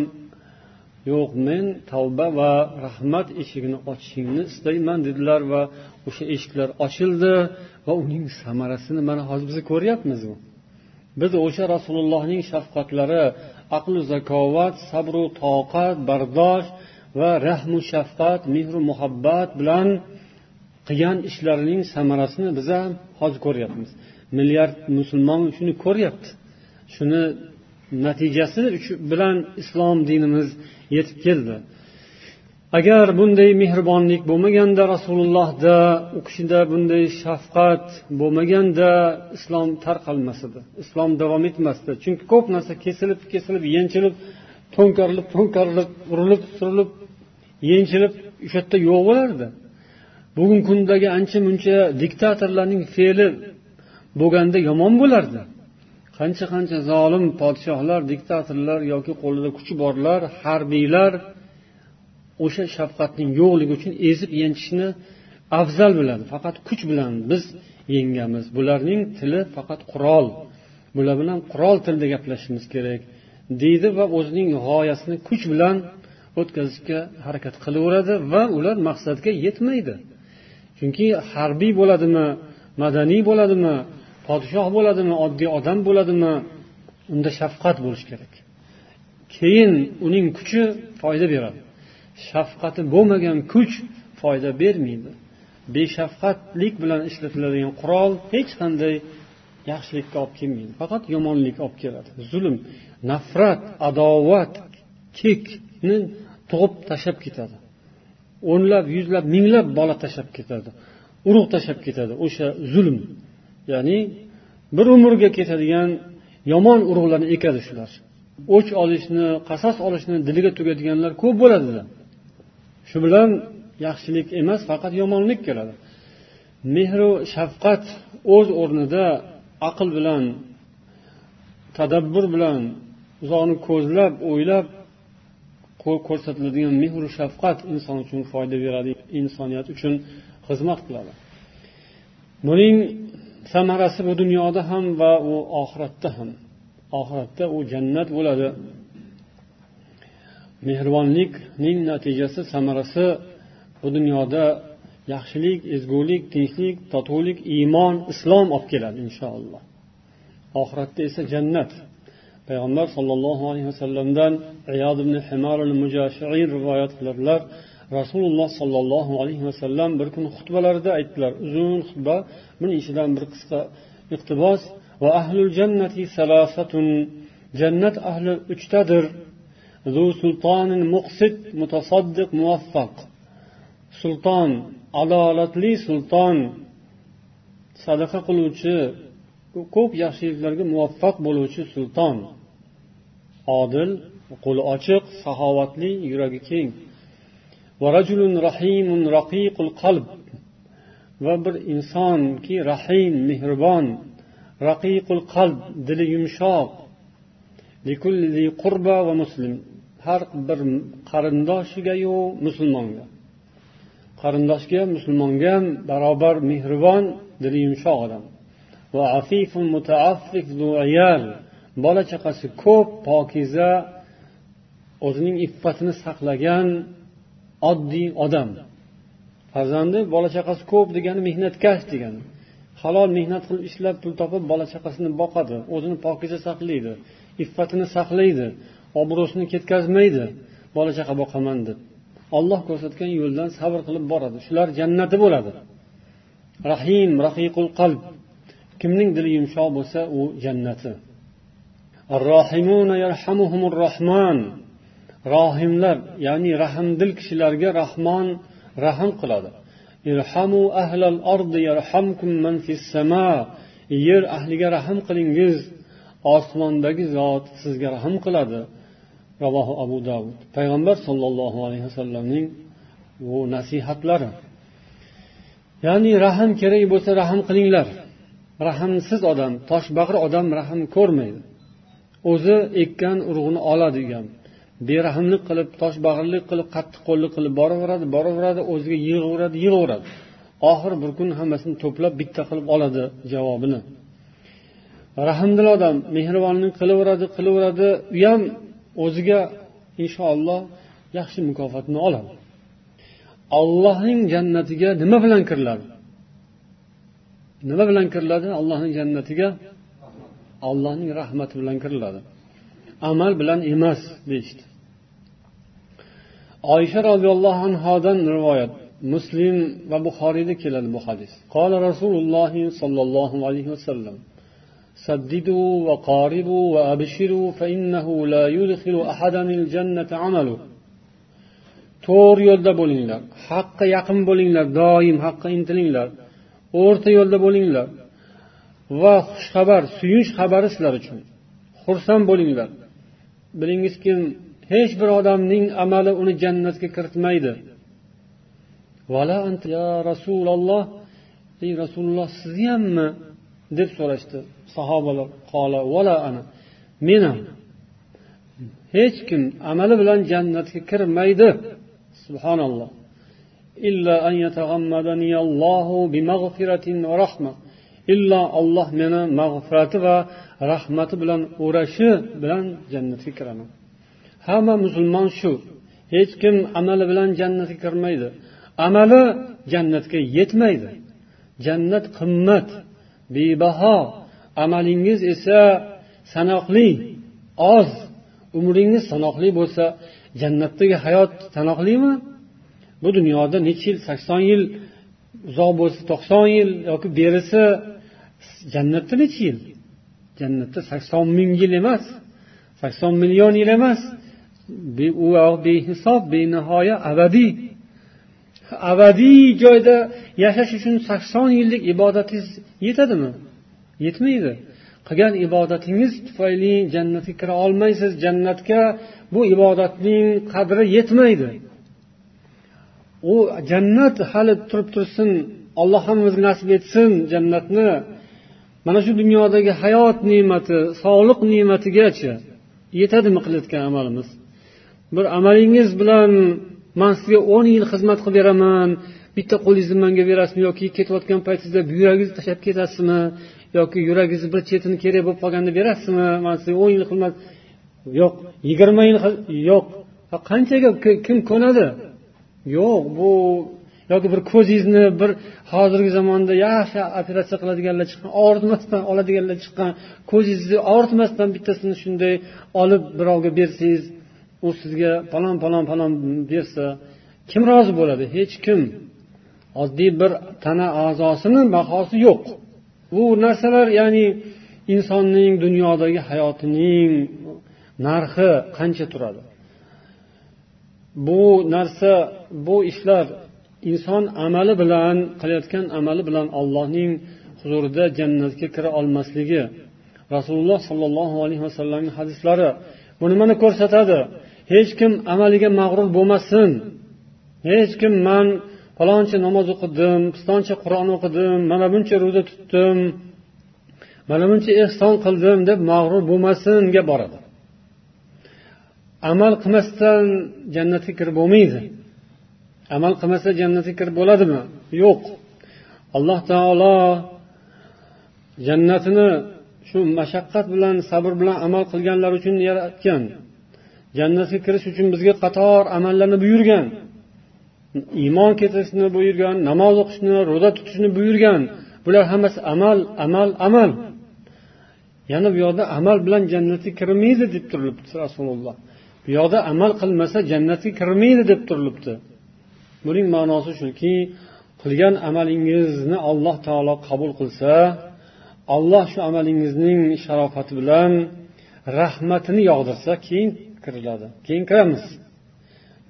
yo'q men tavba va rahmat eshigini ochishingni istayman dedilar va o'sha eshiklar ochildi va uning samarasini mana hozir biz ko'ryapmiz biz o'sha rasulullohning shafqatlari aqlu zakovat sabru toqat bardosh va rahmu shafqat mehru muhabbat bilan qilgan ishlarining samarasini biz ham hozir ko'ryapmiz. Milliard musulmon shuni ko'ryapti. Shuni natijasi bilan islom dinimiz yetib keldi. Agar bunday mehribonlik bo'lmaganda rasulullohda u kishida bunday shafqat bo'lmaganda islom tarqalmas edi islom davom etmasdi. Chunki ko'p narsa kesilib kesilib yanchilib to'nkarilib to'nkarilib urilib surilib yenchilib o'sha yerda yo'q bo'lardi. Bugungi kundagi ancha muncha diktatorlarning fe'li bo'lganda yomon bo'lardi. Qancha qancha zolim podshohlar diktatorlar yoki qo'lida kuchi borlar harbiylar o'sha shafqatning yo'qligi uchun ezib yenchishni afzal biladi. Faqat kuch bilan biz yengamiz. Bularning tili faqat qurol. Bular bilan qurol tilida gaplashishimiz kerak. Deydi va o'zining g'oyasini kuch bilan o'tkazishga harakat qilaveradi va ular maqsadga yetmaydi. Chunki harbiy bo'ladimi madaniy bo'ladimi podshoh bo'ladimi oddiy odam bo'ladimi unda shafqat bo'lishi kerak. Keyin uning kuchi foyda beradi. Shafqati bo'lmagan kuch foyda bermaydi. Beshafqatlik bilan ishlatiladigan qurol hech qanday yaxshilikka olib kelmaydi. Faqat yomonlik olib keladi. Zulm nafrat adovat kekni tug'ib tashlab ketadi. O'nlab yuzlab minglab bola tashlab ketadi. Urug' tashlab ketadi. O'sha zulm ya'ni bir umrga ketadigan yomon urug'larni ekadi shular. O'ch olishni qasos olishni diliga tugadiganlar ko'p bo'ladida shu bilan yaxshilik emas faqat yomonlik keladi. Mehru shafqat o'z o'rnida aql bilan tadabbur bilan uzoqni ko'zlab o'ylab ko'rsatiladigan mehru shafqat inson uchun foyda beradi insoniyat uchun xizmat qiladi. Buning samarasi bu dunyoda ham va u oxiratda ham. Oxiratda u jannat bo'ladi. Mehribonlikning natijasi samarasi bu dunyoda yaxshilik ezgulik tinchlik totuvlik iymon islom olib keladi inshaalloh oxiratda esa jannat payg'ambar sollallohu alayhi vasallamdan iyod ibn himar rivoyat qiladilar rasululloh sollallohu alayhi vasallam bir kun xutbalarida aytdilar uzun xutba buning ichidan bir qisqa iqtibos va ahlul jannati salasatun jannat ahli uchtadir ذو سلطان مقسط متصدق muvaffaq Sulton adolatli sulton sadaqa qiluvchi ko'p yaxshiliklarga muvaffaq bo'luvchi sulton. Odil qo'li ochiq saxovatli yuragi keng. Va bir insonki rahim mehribon raqiqul qalb dili yumshoq. Va muslim. Har bir qarindoshigayu musulmonga. Qarindoshga musulmonga ham barobar mehribon dili yumshoq odam. Va afifun mutaaffif bola chaqasi ko'p pokiza o'zining iffatini saqlagan oddiy odam. Farzandi bola chaqasi ko'p degani mehnatkash degani. Halol mehnat qilib ishlab pul topib bola chaqasini boqadi o'zini pokiza saqlaydi iffatini saqlaydi obro'sini ketkazmaydi bola chaqa boqaman deb. Olloh ko'rsatgan yo'ldan sabr qilib boradi. Shular jannati bo'ladi. Rahim rahiqul qalb. Kimning dili yumshoq bo'lsa u jannati. Rohimlar ya'ni rahmdil kishilarga rahmon rahm qiladi. Irhamu ahlal ardi yarhamkum man fis sama. Yer ahliga rahm qilingiz osmondagi zot sizga rahm qiladi. Ravohi abu davud payg'ambar sollallohu alayhi vasallamning bu nasihatlari. Ya'ni rahm kerak bo'lsa rahm qilinglar. Rahmsiz odam toshbag'ir odam rahm ko'rmaydi. O'zi ekkan urug'ini oladi degan berahmlik qilib toshbag'irlik qilib qattiq qo'llik qilib boraveradi boraveradi o'ziga yig'averadi yig'averadi. Oxiri bir kun hammasini to'plab bitta qilib oladi javobini. Rahmdil odam mehribonlik qilaveradi qilaveradi u ham o'ziga inshaalloh yaxshi mukofotni oladi. Ollohning jannatiga nima bilan kiriladi? Nima bilan kiriladi? Allohning jannatiga allohning rahmati bilan kiriladi. Amal bilan emas deyishdi. Oysha roziyallohu anhodan rivoyat muslim va buxoriyda keladi bu hadis. Qola rasululloh sollallohu alayhi vasallam سددوا وقاربوا وأبشروا فإنه لا يدخل أحدا الجنة عمله to'g'ri yo'lda bo'linglar haqqa yaqin bo'linglar doim haqqa intilinglar o'rta yo'lda bo'linglar va xushxabar suyunch xabari sizlar uchun xursand bo'linglar bilingizki hech bir odamning amali uni jannatga kiritmaydi ya rasululloh ey rasululloh sizni hammi deb so'rashdi sahobalar. Qola vala ana men ham hech kim amali bilan jannatga kirmaydi. Subhanalloh. Illa an va rahma illo olloh meni mag'firati va rahmati bilan o'rashi bilan jannatga kiraman. Hamma musulmon shu. Hech kim amali bilan jannatga kirmaydi. Amali jannatga yetmaydi. Jannat qimmat. Bebaho. Amalingiz esa sanoqli oz. Umringiz sanoqli bo'lsa jannatdagi hayot sanoqlimi? Bu dunyoda necha yil sakson yil uzoq bo'lsa to'qson yil yoki berisi jannatda necha yil? Jannatda sakson ming yil emas sakson million yil emas. U behisob benihoya abadiy. Abadiy joyda yashash uchun sakson yillik ibodatingiz yetadimi? Yetmaydi. Qilgan ibodatingiz tufayli jannatga kira olmaysiz. Jannatga bu ibodatning qadri yetmaydi. U jannat hali turib tursin alloh hammamizga nasib etsin jannatni. Mana shu dunyodagi hayot ne'mati sog'liq ne'matigacha yetadimi qilayotgan amalimiz? Bir amalingiz bilan man sizga o'n yil xizmat qilib beraman. Bitta qo'lingizni manga berasizmi yoki ketayotgan paytingizda buyragingizni tashlab ketasizmi yoki yuragingizni bir chetini kerak bo'lib qolganda berasizmi? Man sizga o'n yil xizmat yo'q yigirma yil yo'q. Qanchaga kim ko'nadi? Yo'q bu yoki bir ko'zingizni bir hozirgi zamonda yaxshi operatsiya qiladiganlar chiqqan og'ritmasdan oladiganlar chiqqan ko'zingizni og'ritmasdan bittasini shunday olib birovga bersangiz u sizga falon falon falon bersa kim rozi bo'ladi? Hech kim. Oddiy bir tana a'zosini bahosi yo'q. Bu narsalar ya'ni insonning dunyodagi hayotining narxi qancha turadi? Bu narsa bu ishlar inson amali bilan qilayotgan amali bilan allohning huzurida jannatga kira olmasligi. Rasululloh sollallohu alayhi vasallamning hadislari bu nimani ko'rsatadi. Hech kim amaliga mag'rur bo'lmasin. Hech kim man faloncha namoz o'qidim pistoncha qur'on o'qidim mana buncha ro'za tutdim mana buncha ehson qildim deb mag'rur bo'lmasinga boradi. Amal qilmasdan jannatga kirib bo'lmaydi. Amal qilmasa jannatga kirib bo'ladimi? Yo'q. Alloh taolo jannatini shu mashaqqat bilan sabr bilan amal qilganlar uchun yaratgan. Jannatga kirish uchun bizga qator amallarni buyurgan. Iymon keltirishni buyurgan namoz o'qishni ro'za tutishni buyurgan. Bular hammasi amal amal amal. Yana bu yoqda amal bilan jannatga kirmaydi deb turilibdi rasululloh. Bu yoqda amal qilmasa jannatga kirmaydi deb turilibdi. Buning ma'nosi shuki qilgan amalingizni alloh taolo qabul qilsa alloh shu amalingizning sharofati bilan rahmatini yog'dirsa keyin kiriladi keyin kiramiz.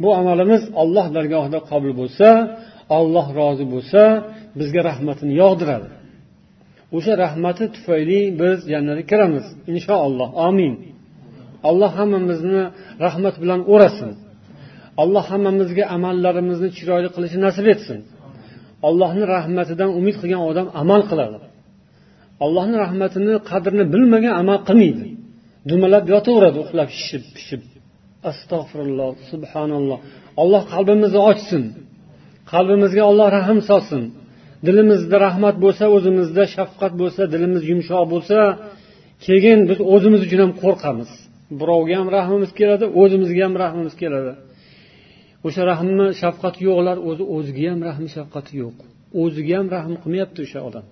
Bu amalimiz olloh dargohida qabul bo'lsa olloh rozi bo'lsa bizga rahmatini yog'diradi. O'sha rahmati tufayli biz jannatga kiramiz inshaalloh. Omin alloh hammamizni rahmat bilan o'rasin. Alloh hammamizga amallarimizni chiroyli qilishni nasib etsin. Allohni rahmatidan umid qilgan odam amal qiladi. Allohni rahmatini qadrini bilmagan amal qilmaydi. Dumalab yotaveradi uxlab shishib pishib. Astag'firulloh subhanalloh. Alloh qalbimizni ochsin. Qalbimizga olloh rahm solsin. Dilimizda rahmat bo'lsa o'zimizda shafqat bo'lsa dilimiz yumshoq bo'lsa keyin biz o'zimiz uchun ham qo'rqamiz. Birovga ham rahmimiz keladi o'zimizga ham rahmimiz keladi. O'sha rahmi shafqati yo'qlar o'zi o'ziga ham rahmi shafqati yo'q. O'ziga ham rahm qilmayapti o'sha odam.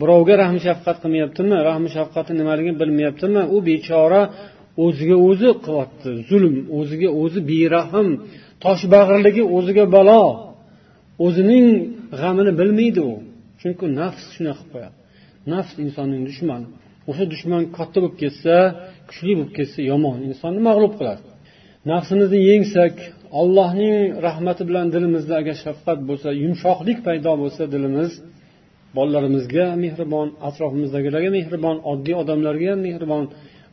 Birovga rahm shafqat qilmayaptimi rahm shafqatni nimaligini bilmayaptimi? U bechora o'ziga o'zi qilyapti. Zulm o'ziga o'zi berahm. Toshbag'irligi o'ziga balo. O'zining g'amini bilmaydi u. Chunki nafs shunaqa qilib qo'yadi. Nafs insonning dushmani. O'sha dushman katta bo'lib ketsa kuchli bo'lib ketsa yomon insonni mag'lub qiladi. Nafsimizni yengsak allohning rahmati bilan dilimizda agar shafqat bo'lsa yumshoqlik paydo bo'lsa dilimiz bolalarimizga mehribon atrofimizdagilarga mehribon oddiy odamlarga ham mehribon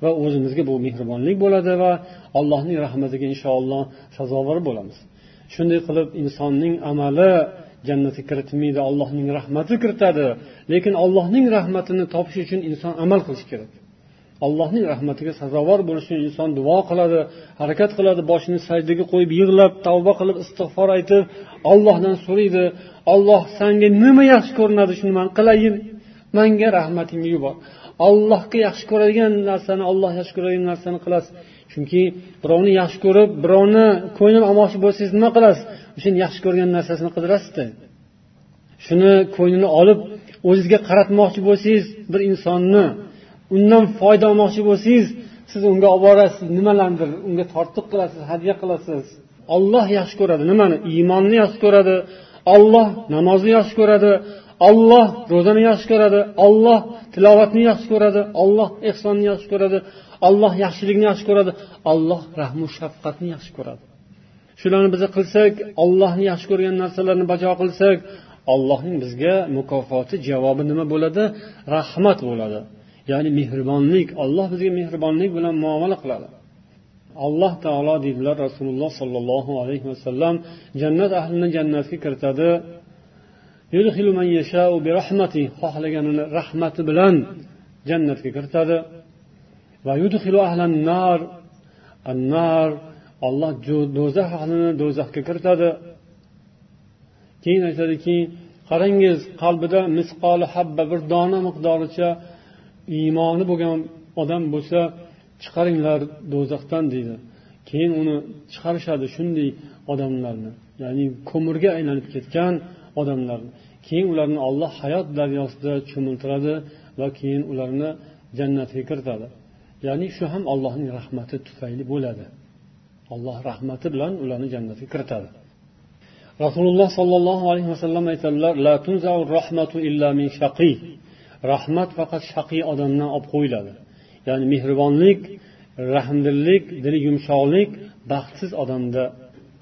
va o'zimizga bu mehribonlik bo'ladi va allohning rahmatiga inshaalloh sazovor bo'lamiz. Shunday qilib insonning amali jannatga kiritmaydi allohning rahmati kiritadi. Lekin allohning rahmatini topish uchun inson amal qilishi kerak. Allohning rahmatiga sazovor bo'lish uchun inson duo qiladi harakat qiladi boshini sajdaga qo'yib yig'lab tavba qilib istig'for aytib ollohdan so'raydi olloh sanga nima yaxshi ko'rinadi shuni man qilayin manga rahmatingni yubor. Allohga yaxshi ko'radigan narsani olloh yaxshi ko'radigan narsani qilasiz. Chunki birovni yaxshi ko'rib birovni ko'ngil olmoqchi bo'lsangiz nima qilasiz? O'shani yaxshi ko'rgan narsasini qidirasizda shuni ko'nglini olib o'zizga qaratmoqchi bo'lsangiz bir insonni undan foyda olmoqchi bo'lsangiz siz unga olib borasiz nimalarnidir unga tortiq qilasiz hadya qilasiz. Olloh yaxshi ko'radi. Nimani? Iymonni yaxshi ko'radi. Olloh namozni yaxshi ko'radi. Olloh ro'zani yaxshi ko'radi. Olloh tilovatni yaxshi ko'radi. Olloh ehsonni yaxshi ko'radi. Olloh yaxshilikni yaxshi ko'radi. Olloh rahmu shafqatni yaxshi ko'radi. Shularni biz qilsak ollohni yaxshi ko'rgan narsalarni bajo qilsak ollohning bizga mukofoti javobi nima bo'ladi? Rahmat bo'ladi. Ya'ni mehribonlik olloh bizga mehribonlik bilan muomala qiladi. Alloh taolo deydilar rasululloh sollallohu alayhi vasallam jannat ahlini jannatga kiritadi. Xohlaganini rahmati bilan jannatga kiritadi. Va nar annar olloh do'zax ahlini do'zaxga kiritadi. Keyin aytadiki qarangiz qalbida misqoli habba bir dona miqdoricha iymoni bo'lgan odam bo'lsa chiqaringlar do'zaxdan deydi. Keyin uni chiqarishadi shunday odamlarni. Ya'ni ko'mirga aylanib ketgan odamlarni keyin ularni olloh hayot daryosida cho'miltiradi va keyin ularni jannatga kiritadi. Ya'ni shu ham allohning rahmati tufayli bo'ladi. Alloh rahmati bilan ularni jannatga kiritadi. Rasululloh sollallohu alayhi vasallam aytadilar rahmat faqat shaqiy odamdan olib qo'yiladi. Ya'ni mehribonlik rahmdillik dili yumshoqlik baxtsiz odamda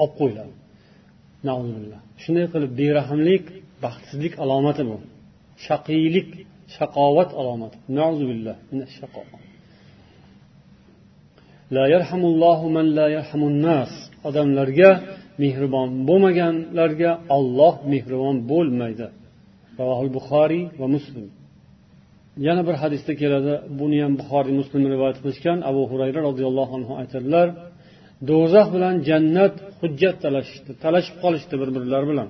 olib qo'yiladi. Shunday qilib berahmlik baxtsizlik alomati bu. Shaqiylik shaqovat alomati. Odamlarga mehribon bo'lmaganlarga olloh mehribon bo'lmaydi. Buxoriy va muslim. yana bir hadisda keladi buni ham buxoriy muslim rivoyat qilishgan abu hurayra roziyallohu anhu aytadilar do'zax bilan jannat hujjat talashishdi talashib qolishdi bir birlari bilan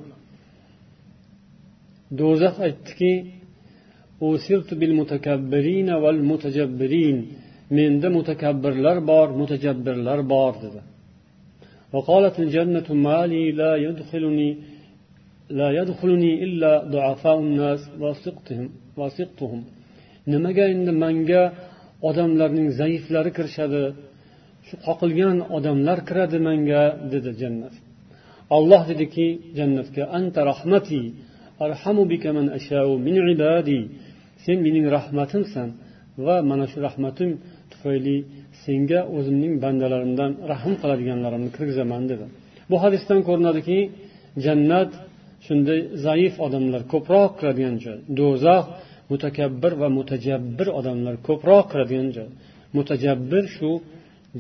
do'zax aytdiki menda mutakabbirlar bor mutajabbirlar bor dedi وقالت الجنة ما لي لا يدخلني لا يدخلني إلا ضعفاء الناس وثقتهم وثقتهم nimaga endi manga odamlarning zaiflari kirishadi? Shu qoqilgan odamlar kiradi manga dedi jannat. Olloh dediki jannatga anta rahmati arhamu bika man ashau min ibadi. Sen mening rahmatimsan va mana shu rahmatim tufayli senga o'zimning bandalarimdan rahm qiladiganlarimni kirgizaman dedi. Bu hadisdan ko'rinadiki jannat shunday zaif odamlar ko'proq kiradigan joy. Do'zax mutakabbir va mutajabbir odamlar ko'proq kiradigan joy. Mutajabbir shu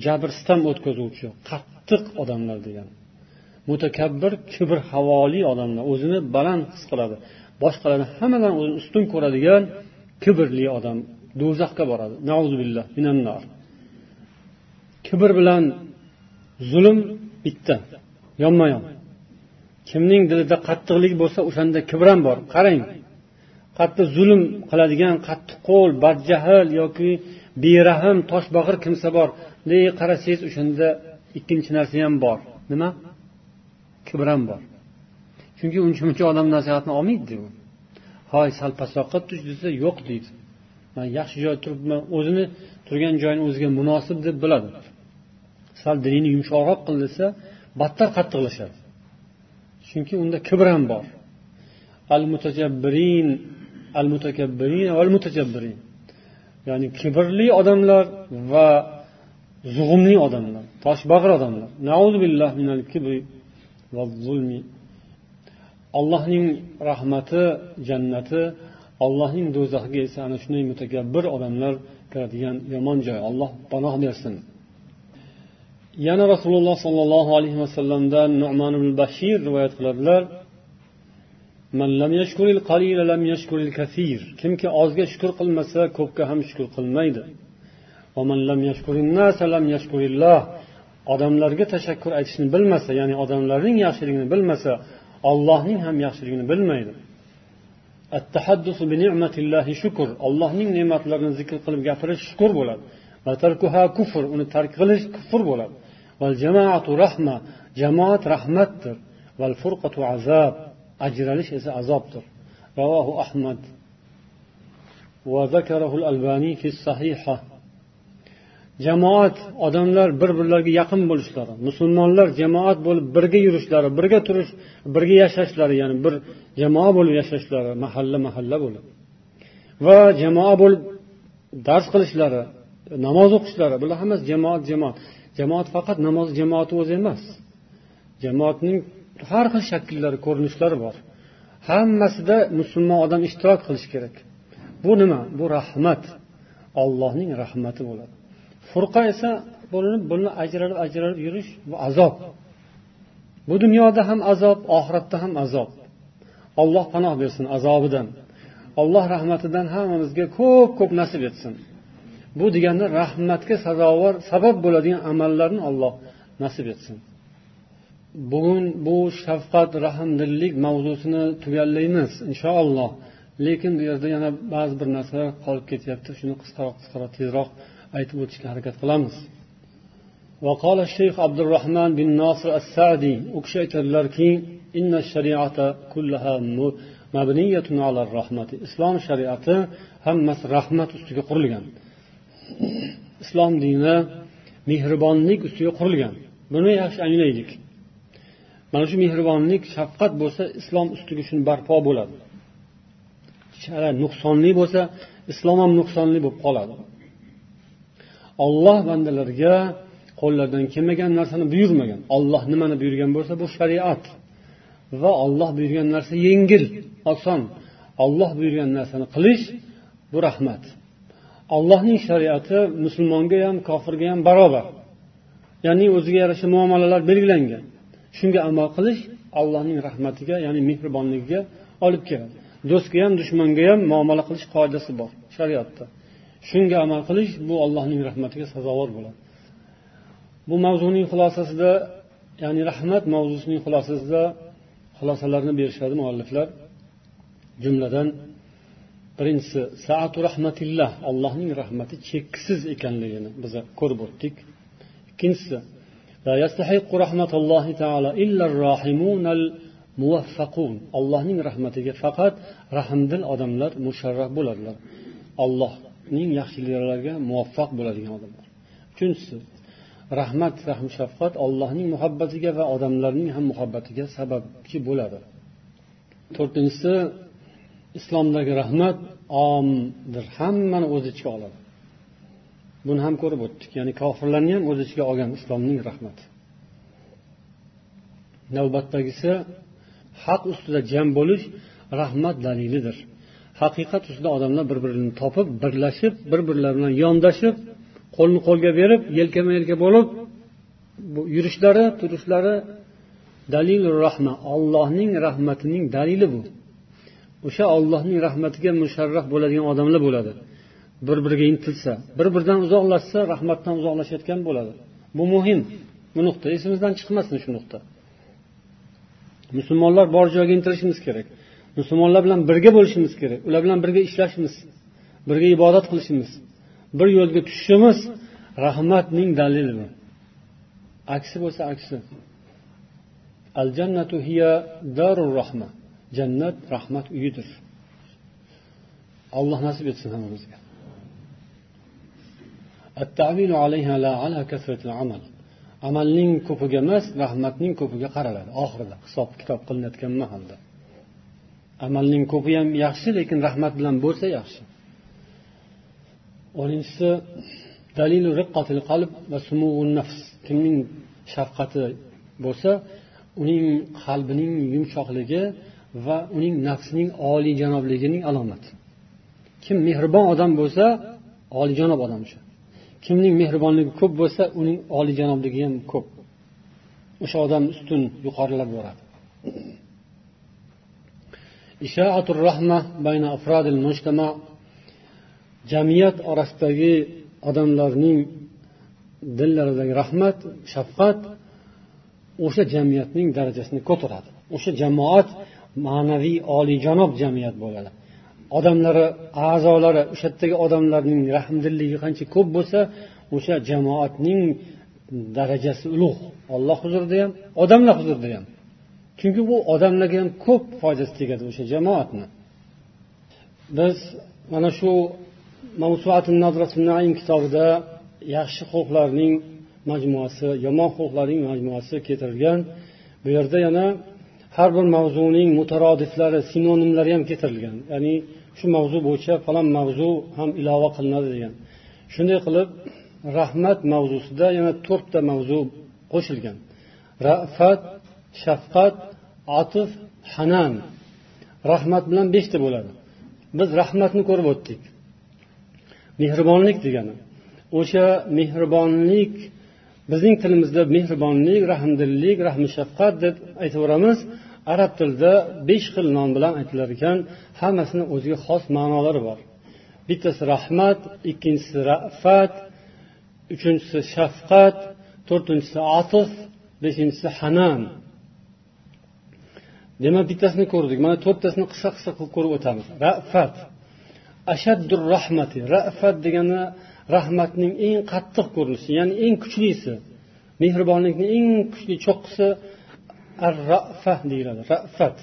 jabr sitam o'tkazuvchi qattiq odamlar degani mutakabbir kibr havoli odamlar o'zini baland his qiladi. Boshqalarni hammadan o'zini ustun ko'radigan kibrli odam do'zaxga boradi. Kibr bilan zulm bitta yonma yon kimning dilida qattiqlik bo'lsa o'shanda kibr ham bor. Qarang. Qattiq zulm qiladigan qattiq qo'l badjahl yoki berahm toshbag'ir kimsa bor. Qarasangiz o'shanda ikkinchi narsa ham bor. Nima? Kibr ham bor. Chunki uncha muncha odam nasihatni olmaydi u. Hoy sal pastroqqa tush desa yo'q deydi. Man yaxshi joyda turibman o'zini turgan joyini o'ziga munosib deb biladi. Sal dilingni yumshoqroq qil desa battar qattiqlashadi. Chunki unda kibr ham bor. Al mutajabbirin al mutakabbirin val mutajabbirin ya'ni kibrli odamlar va zug'umli odamlar toshbag'ir odamlar. Minal kibri va zulmi. Allohning rahmati jannati allohning do'zaxiga esa ana shunday mutakabbir odamlar kiradigan yomon joy. Alloh panoh bersin. Yana rasululloh sollallohu alayhi vasallamdan nu'man bashir rivoyat qiladilar. Kimki ozga shukur qilmasa ko'pga ham shukur qilmaydi. Odamlarga tashakkur aytishni bilmasa ya'ni odamlarning yaxshiligini bilmasa ollohning ham yaxshiligini bilmaydi. Allohning ne'matlarini zikr qilib gapirish shukur bo'ladi. Kufr uni tark qilish kufr bo'ladi. Jamoat rahmatdir. ajralish esa azobdir. Ravohu ahmad. Jamoat odamlar bir birlariga yaqin bo'lishlari musulmonlar jamoat bo'lib birga yurishlari birga turish birga yashashlari ya'ni bir jamoa bo'lib yashashlari mahalla mahalla bo'lib. Va jamoa bo'lib dars qilishlari namoz o'qishlari bular hammasi jamoat jamoat. Jamoat faqat namoz jamoati o'zi emas. Jamoatning har xil shakllari ko'rinishlari bor. Hammasida musulmon odam ishtirok qilishi kerak. Bu nima? Bu rahmat. Ollohning rahmati bo'ladi. Furqa esa bo'linib bo'linib ajralib ajralib yurish bu azob. Bu dunyoda ham azob oxiratda ham azob. Olloh panoh bersin azobidan. Alloh rahmatidan hammamizga ko'p ko'p nasib etsin. Bu degani rahmatga sazovor sabab bo'ladigan amallarni olloh nasib etsin. bugun bu shafqat rahmdillik mavzusini tugallaymiz inshaalloh lekin bu yerda yana ba'zi bir narsalar qolib ketyapti shuni qisqaroq qisqaroq tezroq aytib o'tishga harakat qilamiz وقال الشيخ عبد الرحمن بن ناصر السعدي أكشيت اللركي إن الشريعة كلها مبنية على الرحمة إسلام شريعة هم رحمة ustiga qurilgan islom dini mehribonlik ustiga qurilgan buni yaxshi anglaylik Mana shu mehribonlik shafqat bo'lsa islom ustiga shuni barpo bo'ladi. Nuqsonli bo'lsa islom ham nuqsonli bo'lib qoladi. Olloh bandalarga qo'llaridan kelmagan narsani buyurmagan. Olloh nimani buyurgan bo'lsa bu shariat. Va olloh buyurgan narsa yengil oson. Olloh buyurgan narsani qilish bu rahmat. Allohning shariati musulmonga ham kofirga ham barobar. Ya'ni o'ziga yarasha muomalalar belgilangan. Shunga amal qilish allohning rahmatiga ya'ni mehribonligiga olib keladi. Do'stga ham dushmanga ham muomala qilish qoidasi bor shariatda. Shunga amal qilish bu allohning rahmatiga sazovor bo'ladi. Bu mavzuning xulosasida ya'ni rahmat mavzusining xulosasida xulosalarni berishadi mualliflar. Jumladan birinchisi saatu rahmatillah allohning rahmati cheksiz ekanligini biz ko'rib o'tdik. Ikkinchisi allohning rahmatiga faqat rahmdil odamlar musharraf bo'ladilar. Olloh ning yaxshiliklariga muvaffaq bo'ladigan odamlar. Uchinchisi rahmat rahm shafqat allohning muhabbatiga va odamlarning ham muhabbatiga sababchi bo'ladi. To'rtinchisi islomdagi rahmat omdir. Hammani o'z ichiga oladi. Buni ham ko'rib o'tdik. Ya'ni kofirlarni ham o'z ichiga olgan islomning rahmati. Navbatdagisi haq ustida jam bo'lish rahmat dalilidir. Haqiqat ustida odamlar bir birini topib birlashib bir birlari bilan yondashib qo'lni qo'lga berib yelkama yelka bo'lib bu yurishlari turishlari dalil rahma. Ollohning rahmatining dalili bu. O'sha ollohning rahmatiga musharraf bo'ladigan odamlar bo'ladi. Bir biriga intilsa bir biridan uzoqlashsa rahmatdan uzoqlashayotgan bo'ladi. Bu muhim. Bu nuqta esimizdan chiqmasin shu nuqta. Musulmonlar bor joyga intilishimiz kerak. Musulmonlar bilan birga bo'lishimiz kerak. Ular bilan birga ishlashimiz birga ibodat qilishimiz bir yo'lga tushishimiz rahmatning dalili bu aksi bo'lsa aksi. Al jannatu hiya darur rahma. Jannat rahmat uyidir. Alloh nasib etsin hammamizga amalning ko'piga emas rahmatning ko'piga qaraladi oxirida hisob kitob qilinayotgan mahalda. Amalning ko'pi ham yaxshi lekin rahmat bilan bo'lsa yaxshi. O'ninchisi dalilu riqqatil qalb va nafs. Kimning shafqati bo'lsa uning qalbining yumshoqligi va uning nafsining oliyjanobligining alomati. Kim mehribon odam bo'lsa oliyjanob odam o'sha. Kimning mehribonligi ko'p bo'lsa uning oliyjanobligi ham ko'p. O'sha odam ustun yuqorilab boradi. Jamiyat orasidagi odamlarning dillaridagi rahmat shafqat o'sha jamiyatning darajasini ko'taradi. O'sha jamoat ma'naviy oliyjanob jamiyat bo'ladi. Odamlari a'zolari o'sha yerdagi odamlarning rahmdilligi qancha ko'p bo'lsa o'sha jamoatning darajasi ulug' olloh huzurida ham odamlar huzurida ham. Chunki bu odamlarga ham ko'p foydasi tegadi o'sha jamoatni. Biz mana shu kitobida yaxshi xulqlarning majmuasi yomon xulqlarning majmuasi keltirilgan. Bu yerda yana har bir mavzuning mutarodiflari sinonimlari ham keltirilgan. Ya'ni shu mavzu bo'yicha falon mavzu ham ilova qilinadi degan. Shunday qilib rahmat mavzusida yana to'rtta mavzu qo'shilgan. Rafat shafqat atif hanan. Rahmat bilan beshta bo'ladi. Biz rahmatni ko'rib o'tdik. Mehribonlik degani. O'sha mehribonlik bizning tilimizda mehribonlik rahmdillik rahmi shafqat deb aytaveramiz. Arab tilida besh xil nom bilan aytilar ekan hammasini o'ziga xos ma'nolari bor. Bittasi rahmat ikkinchisi rafat uchinchisi shafqat to'rtinchisi atif beshinchisi hanan demak bittasini ko'rdik. Mana to'rttasini qisqa qisqa qilib ko'rib o'tamiz. Rafat. Ashaddur rahmati. Rafat degani rahmatning eng qattiq ko'rinishi ya'ni eng kuchlisi mehribonlikni eng kuchli cho'qqisi ar rafa deyiladi rafat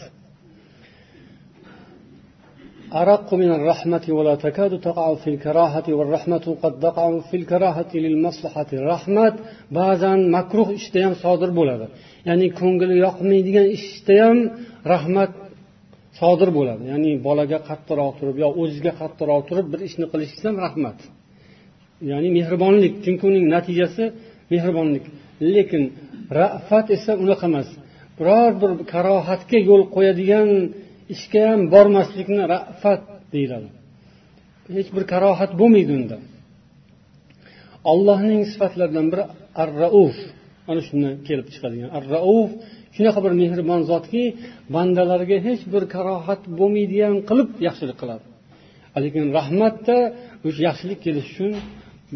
أرق من الرحمة ولا تكاد تقع في الكراهة والرحمة قد تقع في الكراهة للمصلحة rahmat ba'zan makruh ishda ham sodir bo'ladi ya'ni ko'ngli yoqmaydigan ishda ham rahmat sodir bo'ladi ya'ni bolaga qattiqroq turib yo o'ziga qattiqroq turib bir ishni qilishingiz ham rahmat ya'ni mehribonlik chunki uning natijasi mehribonlik lekin rafat esa unaqa emas Biror bir karohatga yo'l qo'yadigan ishga ham bormaslikni rafat deyiladi. Hech bir karohat bo'lmaydi unda. Ollohning sifatlaridan biri ar rauf mana shundan kelib chiqadigan. Ar rauf shunaqa bir mehribon zotki bandalarga hech bir karohat bo'lmaydigan qilib yaxshilik qiladi. Lekin rahmatda o'sha yaxshilik kelishi uchun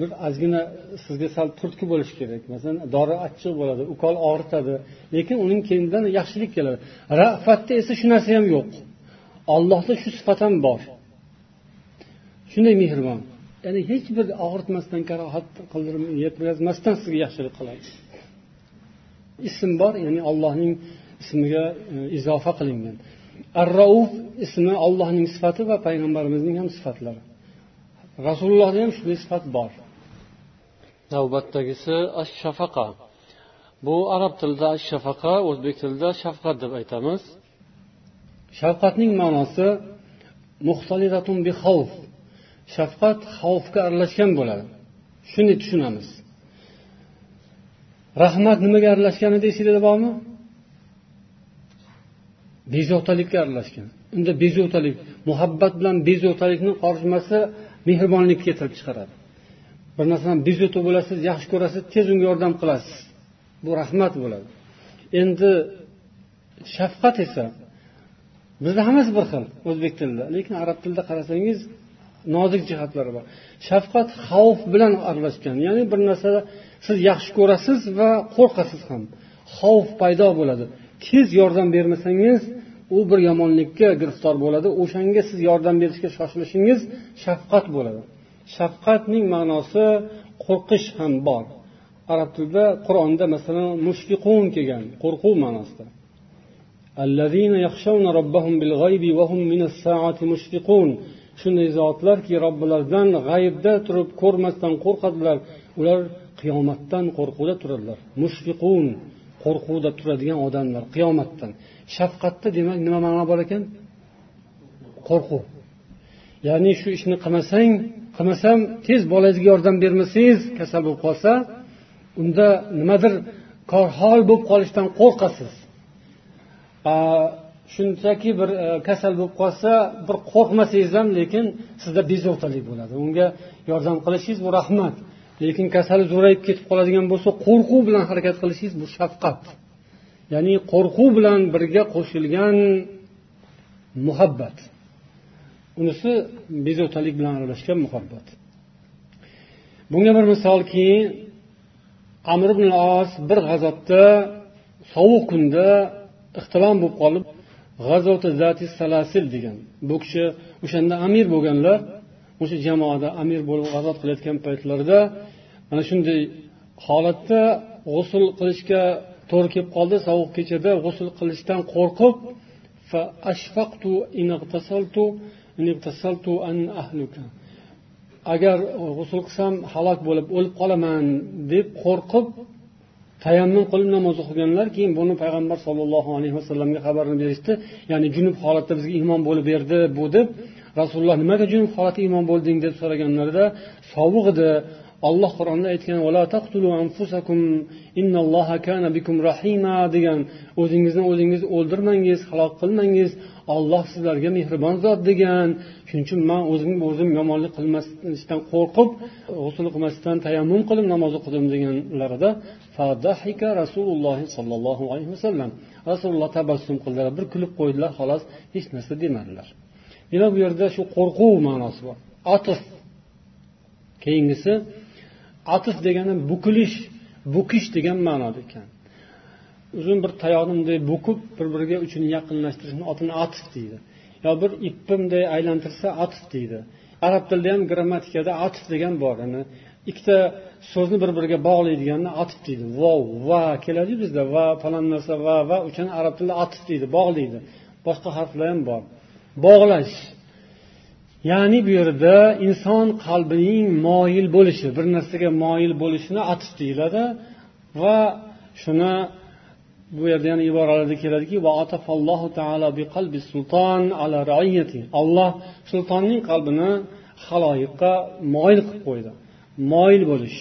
bir ozgina sizga sal turtki bo'lishi kerak. Masalan dori achchiq bo'ladi ukol og'ritadi lekin uning keyinidan yaxshilik keladi. Rafatda esa shu narsa ham yo'q. Ollohda shu sifat ham bor. Shunday mehribon. Ya'ni hech bir og'ritmasdan karohat qildirib yetkazmasdan sizga yaxshilik qiladi ism bor ya'ni allohning ismiga e, izofa qilingan. Ar rauf ismi allohning sifati va payg'ambarimizning ham sifatlari. Rasulullohda ham shunday sifat bor. Navbatdagisi ash shafaqa bu arab tilida ash shafaqa o'zbek tilida shafqat deb aytamiz. Shafqatning ma'nosi bi xavf. Shafqat xavfga aralashgan bo'ladi. Shunday tushunamiz. Rahmat nimaga aralashgan edi esinglarda bormi? Bezovtalikka aralashgan unda bezovtalik muhabbat bilan bezovtalikni qorishmasi mehribonlikka keltirib chiqaradi. Bir narsadan bezovta bo'lasiz yaxshi ko'rasiz tez unga yordam qilasiz. Bu rahmat bo'ladi. Endi shafqat esa bizda hammasi bir xil o'zbek tilida. Lekin arab tilida qarasangiz nozik jihatlari bor. Shafqat xavf bilan aralashgan ya'ni bir narsada siz yaxshi ko'rasiz va qo'rqasiz ham. Xavf paydo bo'ladi. Tez yordam bermasangiz u bir yomonlikka giriftor bo'ladi. O'shanga siz yordam berishga shoshilishingiz shafqat bo'ladi. Shafqatning ma'nosi qo'rqish ham bor. Arab tilida qur'onda masalan mushfiqun kelgan qo'rquv ma'nosida. Shunday zotlarki robbilaridan g'aybda turib ko'rmasdan qo'rqadilar. Ular qiyomatdan qo'rquvda turadilar. Mushfiqun qo'rquvda turadigan odamlar qiyomatdan. Shafqatda demak nima ma'no bor ekan? Qo'rquv. Ya'ni shu ishni qilmasang qilmasam tez bolangizga yordam bermasangiz kasal bo'lib qolsa unda nimadir korhol bo'lib qolishdan qo'rqasiz. Shunchaki bir e, kasal bo'lib qolsa bir qo'rqmasangiz ham lekin sizda bezovtalik bo'ladi. Unga yordam qilishingiz bu rahmat. Lekin kasali zo'rayib ketib qoladigan bo'lsa qo'rquv bilan harakat qilishingiz bu shafqat. Ya'ni qo'rquv bilan birga qo'shilgan muhabbat. Unisi bezovtalik bilan aralashgan muhabbat. Bunga bir misolki amr ibn os bir g'azotda sovuq kunda ixtilom bo'lib qolib g'azoti zati salasil degan bu kishi o'shanda amir bo'lganlar o'sha jamoada amir bo'lib g'azot qilayotgan paytlarida mana shunday holatda g'usul qilishga to'g'ri kelib qoldi sovuq kechada g'usul qilishdan qo'rqib agar g'usul qilsam halok bo'lib o'lib qolaman deb qo'rqib tayammum qilib namoz o'qiganlar keyin buni payg'ambar sollallohu alayhi vasallamga xabarini berishdi ya'ni junub holatda bizga iymon bo'lib berdi bu deb rasululloh nimaga junub holatda iymon bo'lding deb so'raganlarida sovuq edi olloh qur'onda aytgan degan o'zingizni o'zingiz o'ldirmangiz halok qilmangiz olloh sizlarga mehribon zot degan. Shuning uchun man o'zim o'zim yomonlik qilmasdan qo'rqib g'usul qilmasdan tayammum qilib namoz o'qidim deganlarida rasululloh sollallohu alayhi vasallam rasululloh tabassum qildilar bir kulib qo'ydilar xolos hech narsa demadilar. Demak bu yerda shu qo'rquv ma'nosi bor? Atif. Keyingisi atif degani bukilish bukish degan ma'noda ekan. Uzun bir tayoqni bunday bukib bir biriga uchini yaqinlashtirishni otini atif deydi. Yo bir ipni bunday aylantirsa atif deydi. Arab tilida ham grammatikada atif degan bor. Yani ikkita so'zni bir biriga bog'laydiganni atif deydi. Vov va keladiyu bizda va falon narsa va va o'shani arab tilida atif deydi bog'laydi. Boshqa harflar ham bor. Bog'lash. Ya'ni bu yerda inson qalbining moyil bo'lishi bir narsaga moyil bo'lishini atif deyiladi va shuni bu yerda yana iboralarda keladiki olloh sultonning qalbini haloyiqqa moyil qilib qo'ydi. Moyil bo'lish.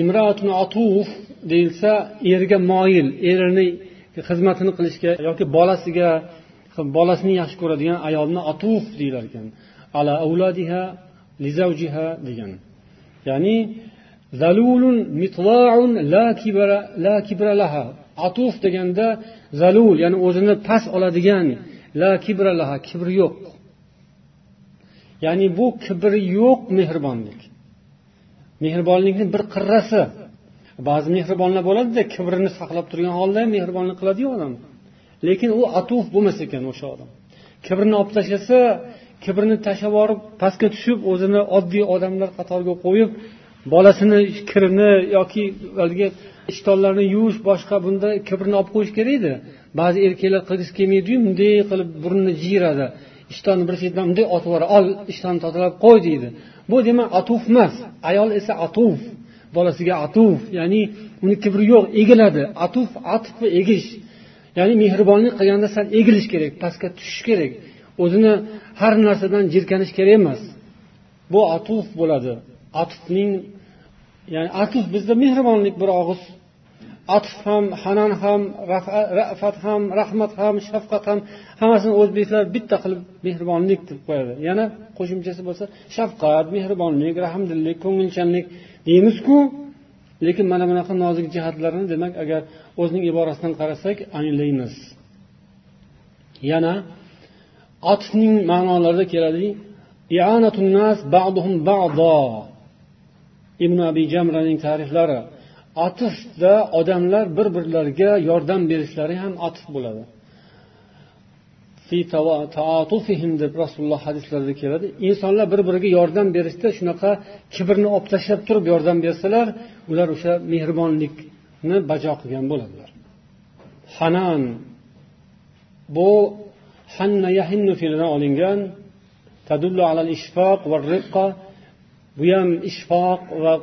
Imroatun atuf deyilsa erga moyil erini xizmatini qilishga yoki bolasiga bolasini yaxshi ko'radigan ayolni atuf deyilar ekan. Ala avladiha lizavjiha degan. Ya'ni zalulun mitlaun la kibra la kibra laha. Atuf deganda zalul ya'ni o'zini past oladigan la kibra laha kibri yo'q. Ya'ni bu kibri yo'q mehribonlik. Mehribonlikni bir qirrasi. Ba'zi mehribonlar bo'ladida kibrini saqlab turgan holda ham mehribonlik qiladiyu odam. Lekin u atuf bo'lmas ekan o'sha odam. Kibrini olib tashlasa kibrini tashlab yuborib pastga tushib o'zini oddiy odamlar qatoriga qo'yib bolasini kirini yoki haligi ishtonlarni yuvish boshqa bunda kibrini olib qo'yish kerak edi. Ba'zi erkaklar qilgisi kelmaydiyu bunday qilib burnini jiyiradi. Ishtonni bir chetidan bunday otib yuboradi. Ol ishtonni tozalab qo'y deydi. Bu demak atuf emas. Ayol esa atuf. Bolasiga atuf. Ya'ni uni kibri yo'q egiladi. Atuf atf egish. Ya'ni mehribonlik qilganda sal egilish kerak pastga tushish kerak. O'zini har narsadan jirkanish kerak emas. Bu atuf bo'ladi. Atfning ya'ni atf bizda mehribonlik bir og'iz. Atf ham hanan ham rafat ham rahmat ham shafqat ham hammasini o'zbeklar bitta qilib mehribonlik deb qo'yadi. Yana qo'shimchasi bo'lsa shafqat mehribonlik rahmdillik ko'ngilchanlik deymizku. Lekin mana bunaqa nozik jihatlarini demak agar o'zining iborasidan qarasak anglaymiz. Yana atfning ma'nolarida keladi. Ibn abi jamraning tariflari atifda odamlar bir birlariga yordam berishlari ham atif bo'ladi. Deb rasululloh hadislarida keladi. Insonlar bir biriga yordam berishda shunaqa kibrni olib tashlab turib yordam bersalar ular o'sha mehribonlikni bajo qilgan bo'ladilar. Hanan. Bu hanna yahinnu fe'lidan olingan. Tadullu alal ishfoq va riqqa bu ham ishfoq va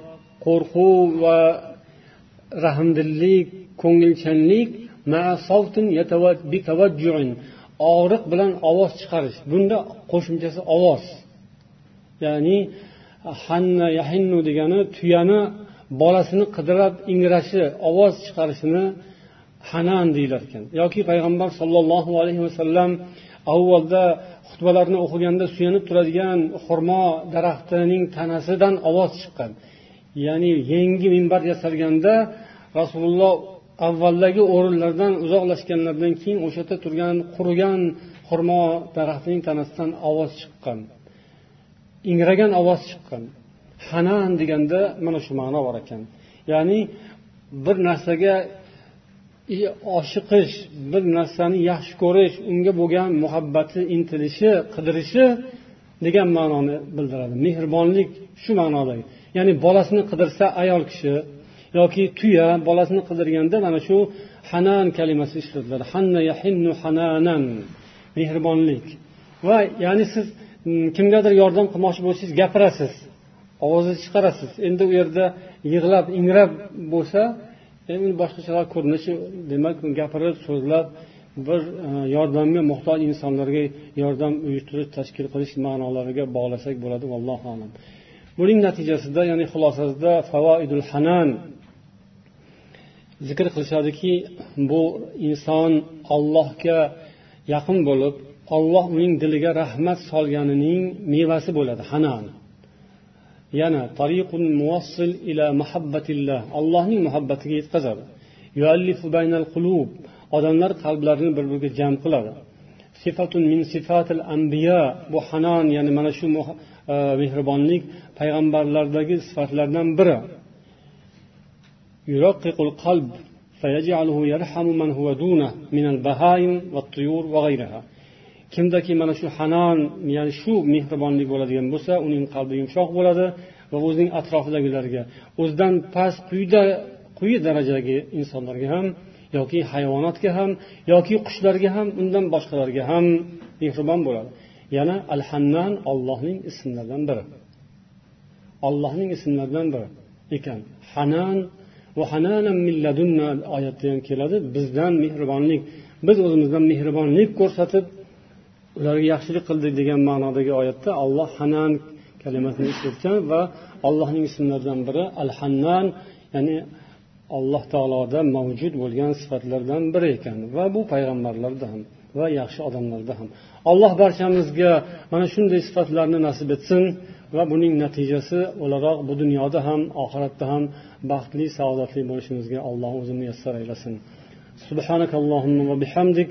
qo'rquv va rahmdillik ko'ngilchanlik og'riq bilan ovoz chiqarish. Bunda qo'shimchasi ovoz. Ya'ni hanna yahinnu degani tuyani bolasini qidirab ingrashi ovoz chiqarishini hanan deyilar ekan yoki payg'ambar sollallohu alayhi vasallam avvalda xutbalarni o'qiganda suyanib turadigan xurmo daraxtining tanasidan ovoz chiqqan. Ya'ni yangi minbar yasalganda rasululloh avvaldagi o'rinlardan uzoqlashganlaridan keyin o'sha yerda turgan qurigan xurmo daraxtining tanasidan ovoz chiqqan. Ingragan ovoz chiqqan. Hanan deganda mana shu ma'no bor ekan. Ya'ni bir narsaga oshiqish bir narsani yaxshi ko'rish unga bo'lgan muhabbati intilishi qidirishi degan ma'noni bildiradi. Mehribonlik shu ma'nodagi ya'ni bolasini qidirsa ayol kishi yoki tuya bolasini qidirganda mana shu hanan kalimasi ishlatiladi. Hanna yahinnu hananan. Mehribonlik. Va ya'ni siz mm, kimgadir yordam qilmoqchi bo'lsangiz gapirasiz ovozni chiqarasiz. Endi u yerda yig'lab ingrab bo'lsa endi boshqacharoq ko'rinishi demak gapirib so'zlab bir e, yordamga muhtoj insonlarga yordam uyushtirish tashkil qilish ma'nolariga bog'lasak bo'ladi allohu alam. Buning natijasida ya'ni xulosasida favoidul hanan zikr qilishadiki bu inson ollohga yaqin bo'lib olloh uning diliga rahmat solganining mevasi bo'ladi hanan. yana tariqun muvassil ila muhabbatillah allohning muhabbatiga yetkazadi baynal qulub odamlar qalblarini bir biriga jam qiladi sifatun min sifatil anbiya bu hanon ya'ni mana shu e, mehribonlik payg'ambarlardagi sifatlardan biri يرقق القلب فيجعله يرحم من هو دونه من البهائم والطيور وغيرها kimdaki mana shu hanon ya'ni shu mehribonlik bo'ladigan bo'lsa uning qalbi yumshoq bo'ladi va o'zining atrofidagilarga o'zidan past quyida quyi darajadagi insonlarga ham yoki hayvonotga ham yoki qushlarga ham undan boshqalarga ham mehribon bo'ladi. Yana al hannan ollohning ismlaridan biri. Ollohning ismlaridan biri ekan. Hanan oyatda ham keladi bizdan mehribonlik biz o'zimizdan mehribonlik ko'rsatib ularga yaxshilik qildik degan ma'nodagi oyatda alloh hanan kalimasini ishlatgan va allohning ismlaridan biri al hannan ya'ni alloh taoloda mavjud bo'lgan sifatlardan biri ekan va bu payg'ambarlarda ham va yaxshi odamlarda ham alloh barchamizga mana shunday sifatlarni nasib etsin va buning natijasi o'laroq bu dunyoda ham oxiratda ham baxtli saodatli bo'lishimizga alloh o'zi muyassar aylasin سبحانك اللهم وبحمدك